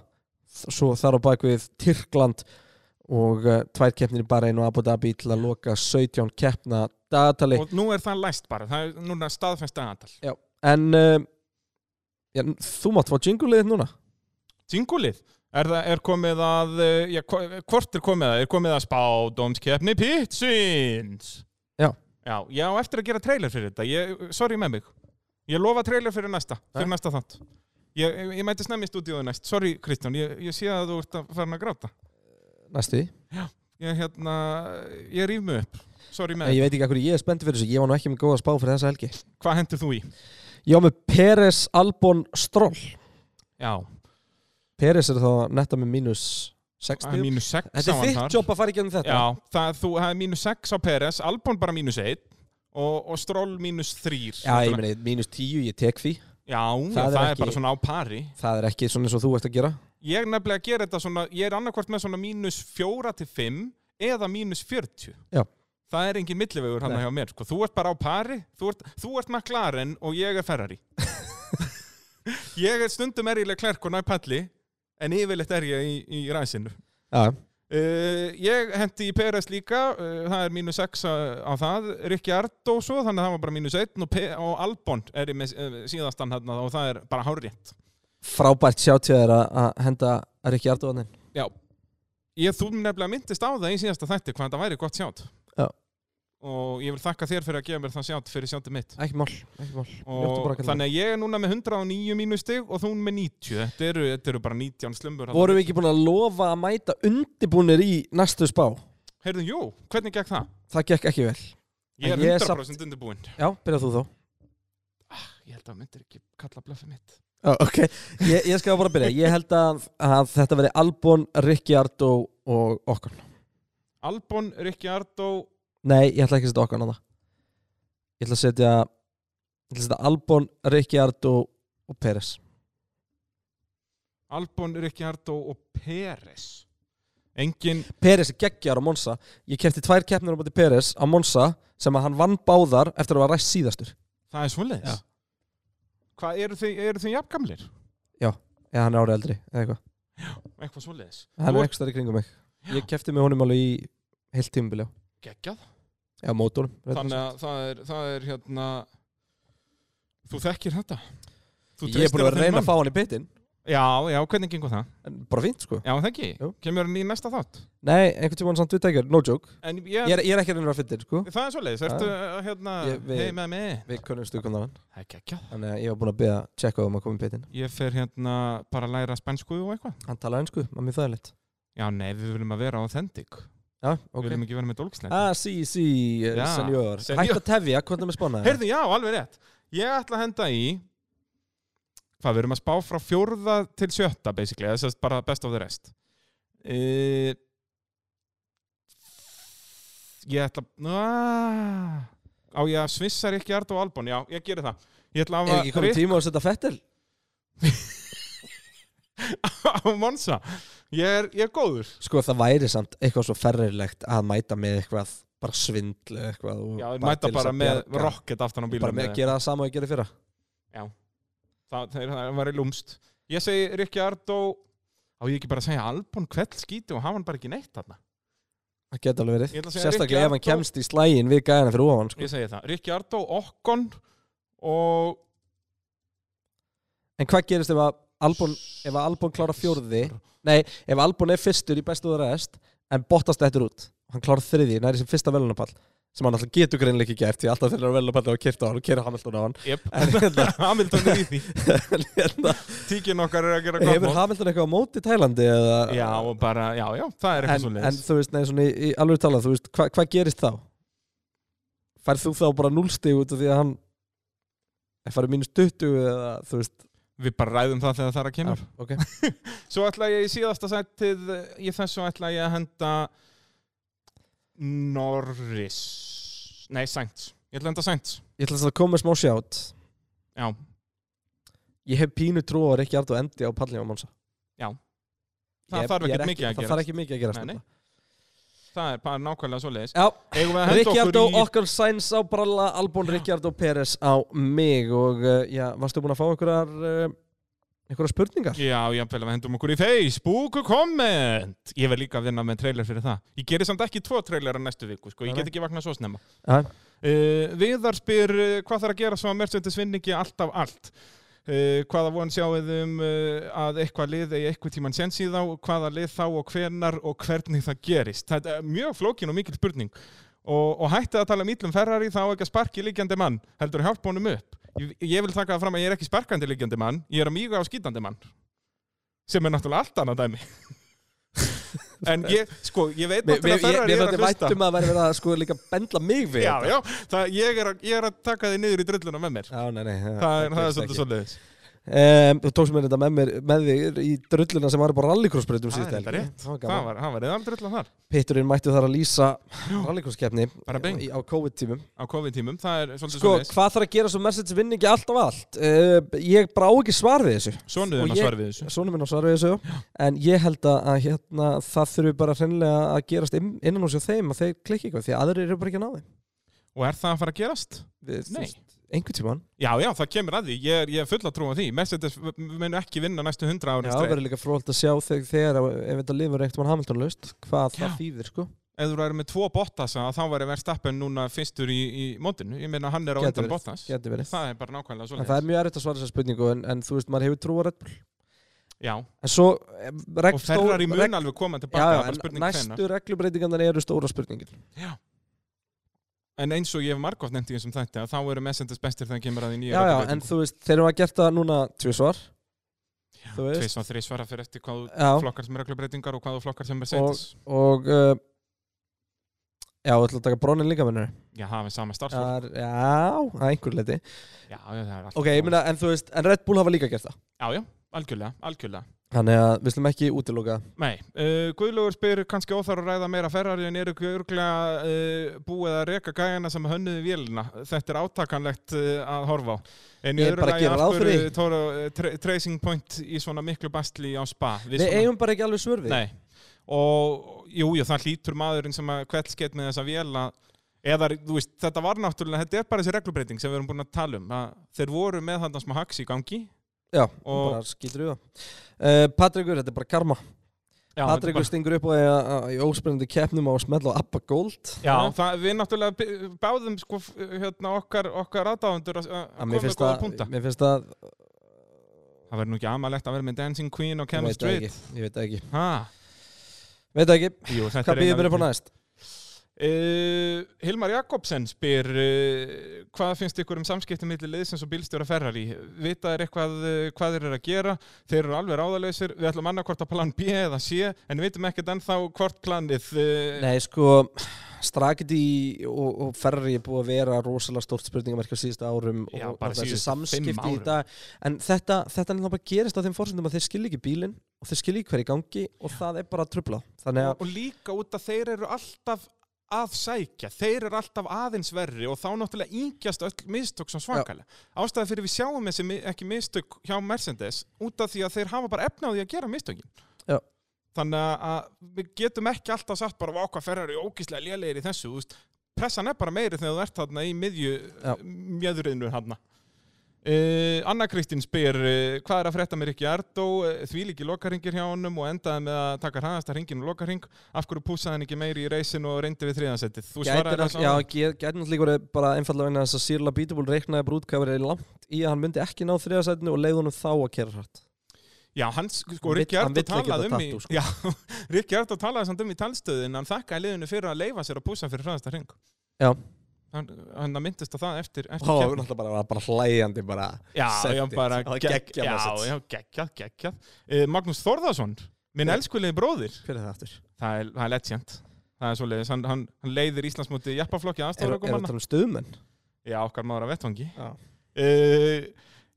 svo þar á bakvið Tyrkland. Og uh, tvær keppnir í Bahrein og Abu Dhabi til að loka 17 keppna dagatali
og nú er það læst bara, það er núna staðfest aðantal
en uh, já, þú mátt fá jingulið núna.
Tjingulið, er, það, er komið að eh, já, hvo- hvort er komið að? Er komið að spádómskeppni Pitsins?
Já.
Já, ég á eftir að gera trailer fyrir þetta ég, sorry með mig. Ég lofa trailer fyrir næsta, fyrir næsta þátt. Ég, ég, mæti snemmi í stúdíóðu næst, sorry Kristján, ég, ég sé að þú ert að fara að gráta.
næstu því
Ég, hérna, ég rýf mig upp, sorry með.
ég veit ekki hvað ég er spenntið fyrir þessu Ég var nú ekki með góða spá fyrir þessa helgi.
Hvað hendur þú í?
Var með Peres Albon Stroll
Já,
Peres er þá netta með mínus 6
það er mínus 6
Þetta er þitt jobb að fara ekki um þetta
Já, það, þú, það er mínus 6 á Peres, Albon bara mínus 1 og, og Stroll mínus 3.
Já, ég meni, mínus 10, ég tek því
Já, það,
Það er
það er,
ekki-
bara svona á pari.
Það er ekki svona eins og þú ert að gera
Ég nefnilega gera þetta svona, ég er annarkvort með svona mínus 4 til 5 eða mínus 40.
Já.
Það er engin millivegur hann
Nei.
hjá mér, sko. Þú ert bara á pari, þú ert, þú ert McLaren og ég er Ferrari. (laughs) ég er stundum er ég Leclerc og næpalli, en yfirleitt er ég í, í ræsinu.
Já,
Uh, ég hendi í Peres líka, uh, það er mínus 6 á, það, Rikki Ardó svo, þannig að það var bara mínus 1 og, og Albon er í með uh, síðastan hérna og það er bara hárétt.
frábært sjá til þér að- að henda að Rikki Ardóðanin
Já, ég þú nefnilega myndist á það í síðasta þætti hvað þetta væri gott sjátt. Og ég vil þakka þér fyrir að gefa mér það sjátt fyrir sjáttið mitt.
Ekki mál, ekki mál
þannig að ég er núna með 109 mínustig og þú með 90. Þetta eru, þetta eru bara 19 slumbur.
Vorum við ekki búin að lofa að mæta undibúnir í næstu spá?
Heyrðu, jú, hvernig gekk það?
Það gekk ekki vel
Ég er
ég er
100% undirbúinn.
Já, byrjað þú þá
Ég held að það myndir ekki kalla blöffið mitt.
Já, ok, ég, ég skal bara byrja Ég held að, að þetta veri Albon, Rikki Ardó og Okkon
Albon, Rikki Ardó,
Nei, ég ætla ekki að setja Okkon á það Ég ætla að setja Ég ætla að setja Albon, Rikki Ardó og Peres
Albon, Rikki Ardó og Peres. Engin,
Peres er geggjar á Monsa Ég kefti tvær keppnir á bóti Peres á Monsa sem að hann vann báðar eftir að var ræst síðastur
það er svoleiðis.
Já.
Hvað, eru þið, eru þið jafngamlir?
Já, hann er árið eldri eða eitthvað
Eitthvað svoleiðis.
Hann
Þú
er ekki stærri kringum mig Ég kefti með honum alveg í heilt tímubili já.
Geggjað.
Já, mótorum
Þannig að það er, það er hérna, þú þekkir þetta. Þú
Ég er búin að
þinn
reyna að fá hann í bitin
Já, já, hvernig gengur það?
En bara fínt sko
Já, það ekki. Kemur hann í næsta þátt.
Nei, einhvern tímann samt við tekjur, no joke
ég,
Ég er, ég er ekki að reyna að fyttir sko
það er svoleiðis. Ertu, uh, hérna, hei með mig.
Við kunnum stukum þannig
Það er geggjað.
Þannig að ég var búin að beða að checka um að koma í bitin
Ég fer hérna bara að læra spænsku og eitthvað.
Hann það
Já, nei, við viljum að vera authentic.
Já,
Við
ok
viljum ekki vera með dólksleik.
Ah, sí, sí,
Já,
senjór. Hætt að tefja, hvernig er með spána
Heyrðu, já, alveg rétt. Ég ætla að henda í hvað, við erum að spá frá fjórða til sjötta, basically, þess að bara best of the rest. Uh, ég ætla uh, á ég að svissa ekki Art og Albon, já, ég gerir það. Ég ætla
Er
að
ekki komið tíma að setja fettil? (laughs)
á Monsa. Ég er, ég er góður.
Sko, það væri samt eitthvað svo ferrilegt að mæta með eitthvað bara svindl eða eitthvað og
Já,
bara
mæta
til þess
bara
að
með
bjarga.
rocket aftan á bílum.
Bara með að gera það sama og ég gerði fyrra
Það, það, það var í lúmst. Ég segi Rikki Ardó, á ég ekki bara að segja Albon kveld skíti og hafa hann bara ekki neitt þarna.
Það geta alveg verið
Ég ætla að segja
Sérstaklega ef hann
Ricciardo-
kemst í slægin við gæðina fyrir ofan sko.
Ég segi það. Rikki Ardó, Okkon og...
En hvað gerist ef að Albon, ef að Albon klára fjórði Nei, ef Albon er fyrstur í bestu og rest En bottast eftir út og Hann klára þriði, næri sem fyrsta velunapall Sem hann alltaf getur greinlega ekki gert Því alltaf þegar velunapall og kyrta á hann og kera Hamilton á hann. En hérna, (laughs)
Hamilton er í því.
en hérna
Tíkin okkar er að gera
Hefur
gott.
Hamilton eitthvað á móti Tælandi eða
Já, bara, já, já, það er eitthvað
en,
svo
en
leiðis.
þú veist, nei, svona í, í alveg talað Þú veist, hva, hvað gerist þá? Færð þú þá bara núlstig út af því að hann Er farið mínus 20 eða þú veist
Við bara ræðum það þegar það er að kemur.
Já, ok. (laughs)
Svo ætla ég í síðasta sætið, í þessu ætla ég að henda Norris. Nei, Sainz. Ég ætla að henda Sainz.
Ég ætla að koma smá sjátt
Já,
Ég hef pínu trú á Rikki Ardó endi á pallinu á Monsa
það
Ég-
þarf
er
ekkert mikið að
Það
gera.
þarf ekki mikið að gera
Nei, nei. Það er bara nákvæmlega svo leiðis. Að henda
Ricciardo,
okkur í...
okkar Sainz á bralla Albon, Ricciardo, Peres á mig og uh, já, varstu búin að fá einhverjar uh, einhverjar spurningar?
Já, jáfnvel að við hendum okkur í Facebook komment. Ég verð líka að vinna með trailer fyrir það. Ég gerir samt ekki tvo trailera næstu viku, sko. Ég get ekki vaknað svo snemma. Uh, Viðar spyr hvað þarf að gera svo að Mercedes vinn ekki alltaf allt. Uh, hvaða von sjáuð um uh, að eitthvað lið eða eitthvað tíman sens í þá, hvaða lið þá og hvenar og hvernig það gerist. Þetta er mjög flókin og mikil spurning. Og, og hættið að tala um íllum Ferrari þá ekki að sparki líkjandi mann, heldur honum upp. ég, ég vil taka það fram að ég er ekki sparkandi liggjandi mann, ég er að mýga á skýtandi mann sem er náttúrulega allt annað dæmi (laughs) en ég, sko, ég veit náttúrulega Ferrari er að hlusta.
væntum að vera verið að sko líka bendla mig við
Já, já, það, ég, er að, ég er að taka þið niður í drulluna með mér.
Já, nei, nei,
Það, er- það er svolítið svolítið
Um, þú tókst mér þetta með, mér, með þig í drulluna sem var bara rallycrossbreytum
Það er rétt.
Það var
var, eða drullan þar
Pitturinn mættu þar að lýsa rallycrosskeppni á COVID-tímum.
á COVID-tímum, það er svolítið
Sko,
svolítið
hvað þarf að gera svo Mercedes vinni ekki allt af allt? Uh, ég brá ekki svar við þessu. Og
að
ég-
svar við þessu
Svona minn á svar við þessu. En ég held að, hérna, það þurfi bara hreinlega að gerast inn, innan hos þeim að þeir klikki eitthvað því að aðrir eru bara ekki að ná þeim.
Og er það að fara að gerast?
Við,
Nei.
Einhvern tímann.
Já, já, það kemur að því, ég er, ég er full að trúa því Mercedes munu ekki vinna næstu hundra árin
Já, það verður líka frólt að sjá þegar, þegar ef þetta lifur eitt mann Hamilton laust, hvað það
Já.
þýðir, sko.
Ef þú væri með tvo Bottasa, þá væri Verstappen núna fyrstur í, í mótinu Ég meina hann er á undan Bottas. Það er bara nákvæmlega svolítið
það er mjög erfitt að svara þessa spurningu en, en þú veist, maður hefur trú á Red Bull.
Já,
En svo, eh,
og Ferrari mun
reg,
alveg koma
já,
tilbaka
já,
það bara spurning hvenær.
næstu reglubreitingarnar eru stóra spurningin.
En eins og ég hef margótt nefnt í þessum þætti að þá eru Mercedes bestir þegar kemur að því nýja
Já, já, en þú veist, þeir eru að gert það núna tvisvar. þú veist.
Tvis og þrís svara fyrir eftir hvað
Já.
flokkar sem reglubreitingar og hvað flokkar sem Mercedes
Og, uh, já, þú ætla að taka brónin líka, mennur.
Já, hafa sama starfsfólk
Já, já, að einhver leiti.
Já, já, það er alltaf
Ok, ég meina, en þú veist, en Red Bull hafa líka gert það.
Já, já, algjörlega, algjörlega
Þannig að við slum ekki útiloka.
Nei, uh, Guðlaugur spyr kannski óþar að ræða meira Ferrari en eru ekki örglega uh, búið að reka gæjana sem hönnuði vélina. Þetta er átakanlegt uh, að horfa á. En
Ég er bara að gera ráð fyrir
tra Tracing Point í svona miklu bastli á spa.
Við eigum bara ekki alveg svör við.
Nei, og jú, jú, það hlýtur maðurinn sem að kveldskeitt með þessa véla eða, veist, þetta var náttúrulega, þetta er bara þessi reglubreiting sem við erum búin að tala um. Að þeir voru með þarna smá haks í gangi.
Já,
Og-
bara skýtur við það. Uh, Patrikur, þetta er bara karma.
Já,
Patrikur stingur upp að- að í óspennandi keppnum á að smetla á Abba Gold.
Já, það, við náttúrulega báðum sko, hérna, okkar, okkar aðdáðundur að að
Að
koma
finnst
góða punta.
mér finnst það,
Það verður nú ekki amalegt að vera með Dancing Queen og
ég
Cameron
veit það
Street.
ekki, ég veit það ekki.
Ha,
Veit það ekki,
jú,
hvað býðum við upp á næst?
Uh, Hilmar Jakobsen spyr uh, hvað finnst ykkur um samskiptum millir liðsins og bílstjóra Ferrari? Vita er eitthvað uh, hvað þeir eru að gera? Þeir eru alveg ráðalausir, við ætlum annarkvort að plan B eða C, en við veitum ekkert ennþá hvort planið
Nei, sko, Strakiti og, og Ferrari er búið að vera rosalega stórt spurningamarki á síðustu árum
Já,
og, þessi samskipti í dag. En þetta, þetta er bara gerist á þeim fórsendum að þeir skilja ekki bílinn og þeir skilja ekki hverju gangi og það er bara trubla
og, og líka út að þeir eru alltaf að sækja, þeir eru alltaf aðeins verri og þá náttúrulega yngjast öll mistök svo svakalega. Ástæði fyrir við sjáum þessi ekki mistök hjá Mercedes út af því að þeir hafa bara efna á því að gera mistökin.
Já.
Þannig að- við getum ekki alltaf sagt bara váka ferrar í ógíslega lélegir í þessu, veist, pressan er bara meiri þegar þú ert þarna í miðju mjöðurinu þarna. Uh, Anna Kristín spyr uh, hvað er að frétta með Rikki Ardó? Uh, því líki lokaringir hjá honum og endaði með að taka hraðasta ringin og lokaring. Af hverju púsaði hann ekki meiri í reysinu og reyndi við þriðansettið þú svaraði
gæti
þessu
já, gæti náttúrulega verið bara einfallega vegna þess að Sýrla Beatable reiknaði brútkæfur er langt í að hann myndi ekki ná þriðasætinu og leiði honum þá að kera hrætt
já, hann sko, Rikki Ardó talaði um í
sko. (laughs)
Rikki Ardó talaði samt um í talstöðin hann þakkaði liðinu fyrir að leifa sér að púsa fyrir hraðasta ring
Já.
Hann, hann myndist á það eftir, eftir
og
keppni.
náttúrulega bara, bara hlæjandi bara
Já, já, bara
var geggjað
já, já, geggjað, geggjað. Uh, Magnús Þórðarsson, minn elskulegi bróðir.
Hver er það aftur?
það er, það er legend. Það er svoleiðis, hann, hann, hann leiðir Íslandsmóti jeppaflokki
Er, er það um stuðmenn?
Já, okkar maður að vettvangi. Uh,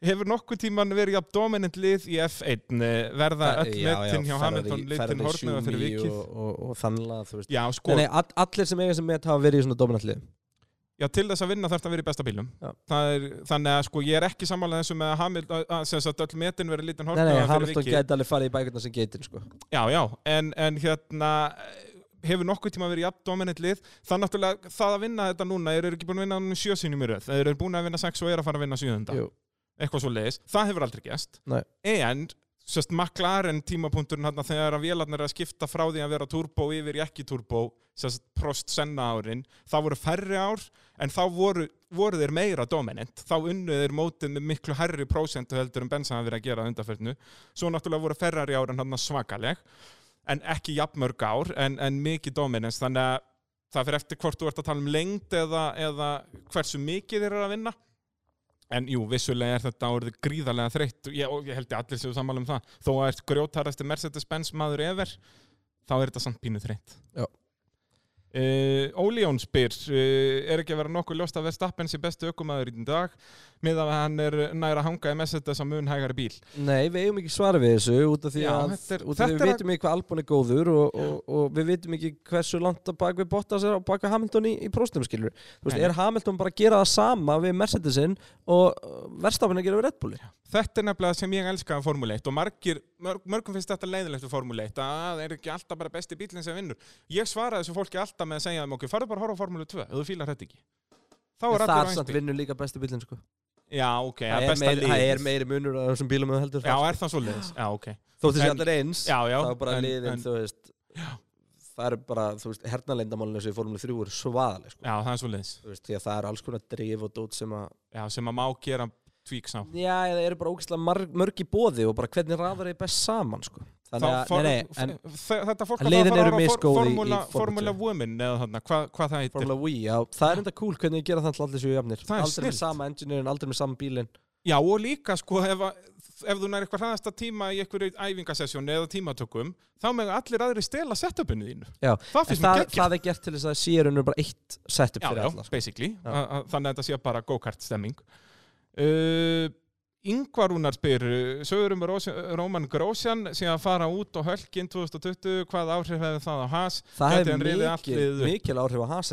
Hefur nokkuð tíman verið jafn dominant lið í F1 eh, verða öll metin hjá Hamilton litin hortnöða fyrir vikið?
og, og, og þannig að þú veist.
Já, sko,
Nei, nei, all, allir sem eiga sem met hafa verið í svona dominantlið
já, til þess að vinna þarf það að vera í besta bílum er, Þannig að sko, ég er ekki sammála þessu með að Hamilton að, sem sagt, öll metin verið litin
Nei, nei,
fyrir
Hamilton gæti alveg farið í bækurna sem geitin sko.
Já, já, en, en hérna hefur nokkuð tíma verið jafn dominant lið. Það er náttúrulega, það að vinna þetta núna þeir eru ekki búin að vinna núna sjö sinum í röð. Þeir eru búin að vinna sex og er að fara að vinna sjöðunda eitthvað svo leiðis, það hefur aldrei gæst
Nei.
en sérst McLaren tímapunkturinn hérna þegar að vélarnar er að skipta frá því að vera turbo yfir ekki turbo prost senna árin það voru færri ár en þá voru, voru þeir meira dominant. Þá unnu þeir mótið með miklu herri prósentu heldur en hafi verið að gera að undarförnu svo náttúrulega voru Ferrari árin hann svakaleg en ekki jafnmörg ár en, en mikið dominance. Þannig að það fyrir eftir hvort þú ert að tala um lengd eða, eða hversu mikið þeir eru að vinna. En jú, vissulega er þetta orðið gríðarlega þreytt. Ég, og ég held ég allir séu sammála um það. Þó að ert grjótarasti Mercedes-Benz maður ever þá er þetta samt pínu þreytt.
Já.
Uh, Óli Jón spyr uh, er ekki að vera nokkuð ljóst að Verstappen sé bestu ökumæður í dag með að hann er nær að hanga í Mercedes á mun hægari bíl
Nei, við eigum ekki svar við þessu út af því
Já,
að,
þetta er-
af
þetta
við
er
vitum ekki hvað Albon er góður og, og, og við vitum ekki hversu langt að bak við Bottas er og bak við Hamilton í, í próstum skilur Þú veist,
Nei.
er Hamilton bara að gera það sama við Mercedesin og verstafinn að gera við Red Bulli
Þetta er nefnilega sem ég elska af Formule 1 og margir, mörg, mörgum finnst þetta leiðilegt við Formule 1 að það er ekki alltaf bara besti bílinn sem vinnur. Ég svaraði þessu fólki alltaf með að segja þeim okkur, farðu bara að horfa á Formule 2 ef þú fílar þetta ekki. Er
það er samt vinnur líka besti bílinn sko.
Já, ok, það
það,
er
er
besta
meiri, það er
liðið.
meiri munur á þessum bílum en heldur
Já,
það
er það svo leiðis? Já, ok.
Þótt þessi
En-
allir eins
Já, já.
þá er bara liðin, þú veist það er bara, þú veist, hernalendamálinu sem í Formule 3 eru svaðaleg sko.
Já, það er svo leiðis.
Þú veist, því að það er alls konar drif og dót sem að
Já, sem að má gera tweaks á.
Já, það eru bara ógeðslega mörg í bóði og bara hvernig raðar þeir best saman sko. Þannig að,
Þetta fólk að
liðin
fara að á Formula, Formula
2.
Women eða þarna, hvað, hvað það heitir.
Formula Wii, já, það er enda cool hvernig þið gera það til allir séu jafnir
Það er
Aldrei með sama engineerin, aldrei með sama bílinn
Já og líka sko ef, að- ef þú nær eitthvað hraðasta tíma í einhverju æfingasessjónu eða tímatökum þá með allir aðri stela setupinu þínu.
Já,
Það
það, það er gert til þess að sérunur bara eitt setup
Já,
fyrir
já,
alla sko.
basically.
Já.
A, a, þannig að þetta sé bara go-kart stemming. Uh, Ingvarúnar spyr, uh, sögur um Róman Grósjan sé að fara út á hölkinn 2020, hvað áhrif hefði það á has?
Það
allt
mikil, áhrif á Haas.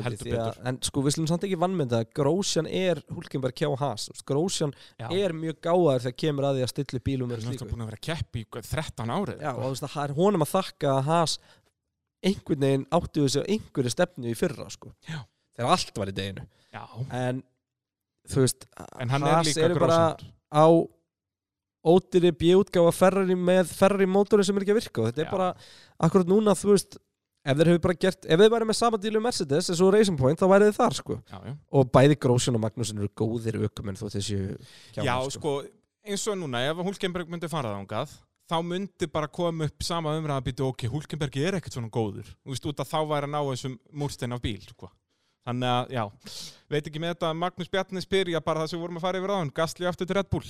En sko við slum samt ekki vannmynda að Grósjan er Hulkenberg kjá Haas Grósjan er mjög gáðar þegar kemur að því að stilla bílum
það er náttúrulega búin að vera kepp í hvað, 13 árið.
Já, og þú veist að það er honum að þakka að Haas einhvern veginn áttu þessu á einhverju stefnu í fyrra sko.
Já.
þegar allt var í deginu
Já,
en veist
en hann er
Haas
líka
eru bara
Grósjan.
Á ódýri bjöutgáfa Ferrari með Ferrari mótorin sem er ekki að virka og þetta
Já.
er bara akkurat núna þú veist ef þeir hefur bara gert, ef þeir væri með sama dílu Mercedes eins og Racing Point þá væri þeir þar sko
Já, já.
og bæði Grósjón og Magnúsin eru góðir ökumenn þó þessi
Já, sko, eins og núna, ef Hulkenberg myndi fara þangað, þá myndi bara koma upp sama umræða að býta, ok, Hulkenberg er ekkert svona góður. Þú veist, út að þá væri að ná þessum múrstein af bíl, sko. Þannig að, já, veit ekki með þetta, Magnús Bjarni spyrja bara það sem við vorum að fara yfir á hann, Gastli aftur til Red Bull.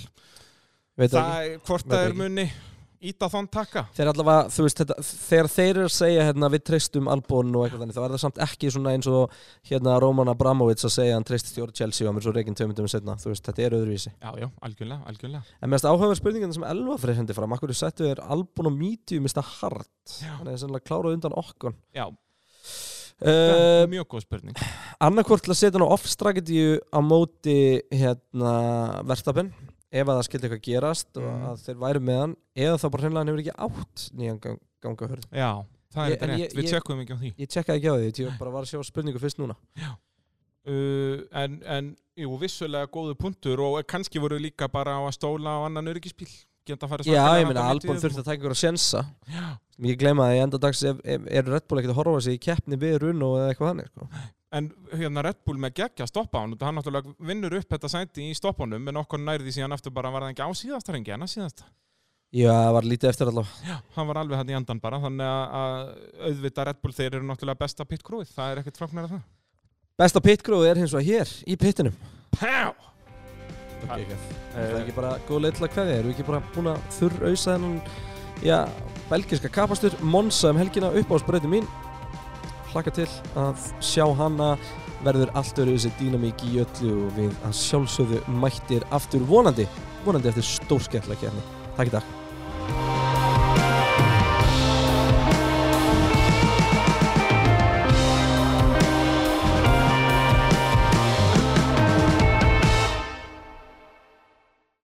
veit það
Það,
ekki.
hvort
Veit
það er muni íta þann taka.
þeir allavega, þú veist, þetta, þegar þeir eru að segja hérna, við treystum Albon og eitthvað þannig þá er það samt ekki svona eins og hérna Roman Abramovic að segja að hann treysti stjóri Chelsea og mér svo reygin tömundum setna, þú veist, þetta er öðruvísi
Já, já, algjörlega, algjörlega.
En mest áhugaverð spurningin sem Elva fyrir hendi fram Akkur er settu er Albon og Medium Mr. Hart
Já.
Hann er sennilega klárað undan okkon
Já,
uh,
mjög góð spurning.
Annarkvort til að setja hann á off-strategy á móti hérna Verstapen ef að það skildi eitthvað gerast og
Mm.
að þeir væri með hann eða þá bara hreinlega hann hefur ekki átt nýjan gang, ganga hörð
Já, það er
Ég-
þetta
en
rétt.
ég-
Við
ég-
tjekkum ekki á því.
Ég tjekkaði ekki á því, ég bara var að sjá spurningu fyrst núna
Uh, en, en, jú, vissulega góðu punktur og kannski voru líka bara á að stóla á annan öryggisbíl. Geta að fara
Já, ég meina Albon þurfti að taka ykkur að sjensa Ég gleyma að í enda dags ef, er Red Bull ekkert að horfa sig í keppni við Runo eða eitthvað þannig sko.
En hérna Red Bull með geggja stoppa hann, hann náttúrulega vinnur upp þetta sæti í stoppunum en okkur nærði síðan eftir bara var það ekki á síðasta rengi en að síðasta.
Já, það var lítið eftir allavega
Já, hann var alveg hann í endan bara þannig að, auðvita Red Bull þeir eru náttúrulega besta pit crewið, það er ekkert fráknir af það.
Besta pitgróð er hins vegar hér í pittinum
Pá!
Okay, okay. Það er ekki bara góð leið til að kveðja Erum við ekki bara búin að þurrausa þennan Já, belgiska kapastur Monsa um helgina upp á spröyti mín? Hlakka til að sjá hana. Verður allt öru þessi dýnamík í öllu Og við að sjálfsögðu mættir aftur vonandi Vonandi eftir stórskemmtilega kefni Takk í dag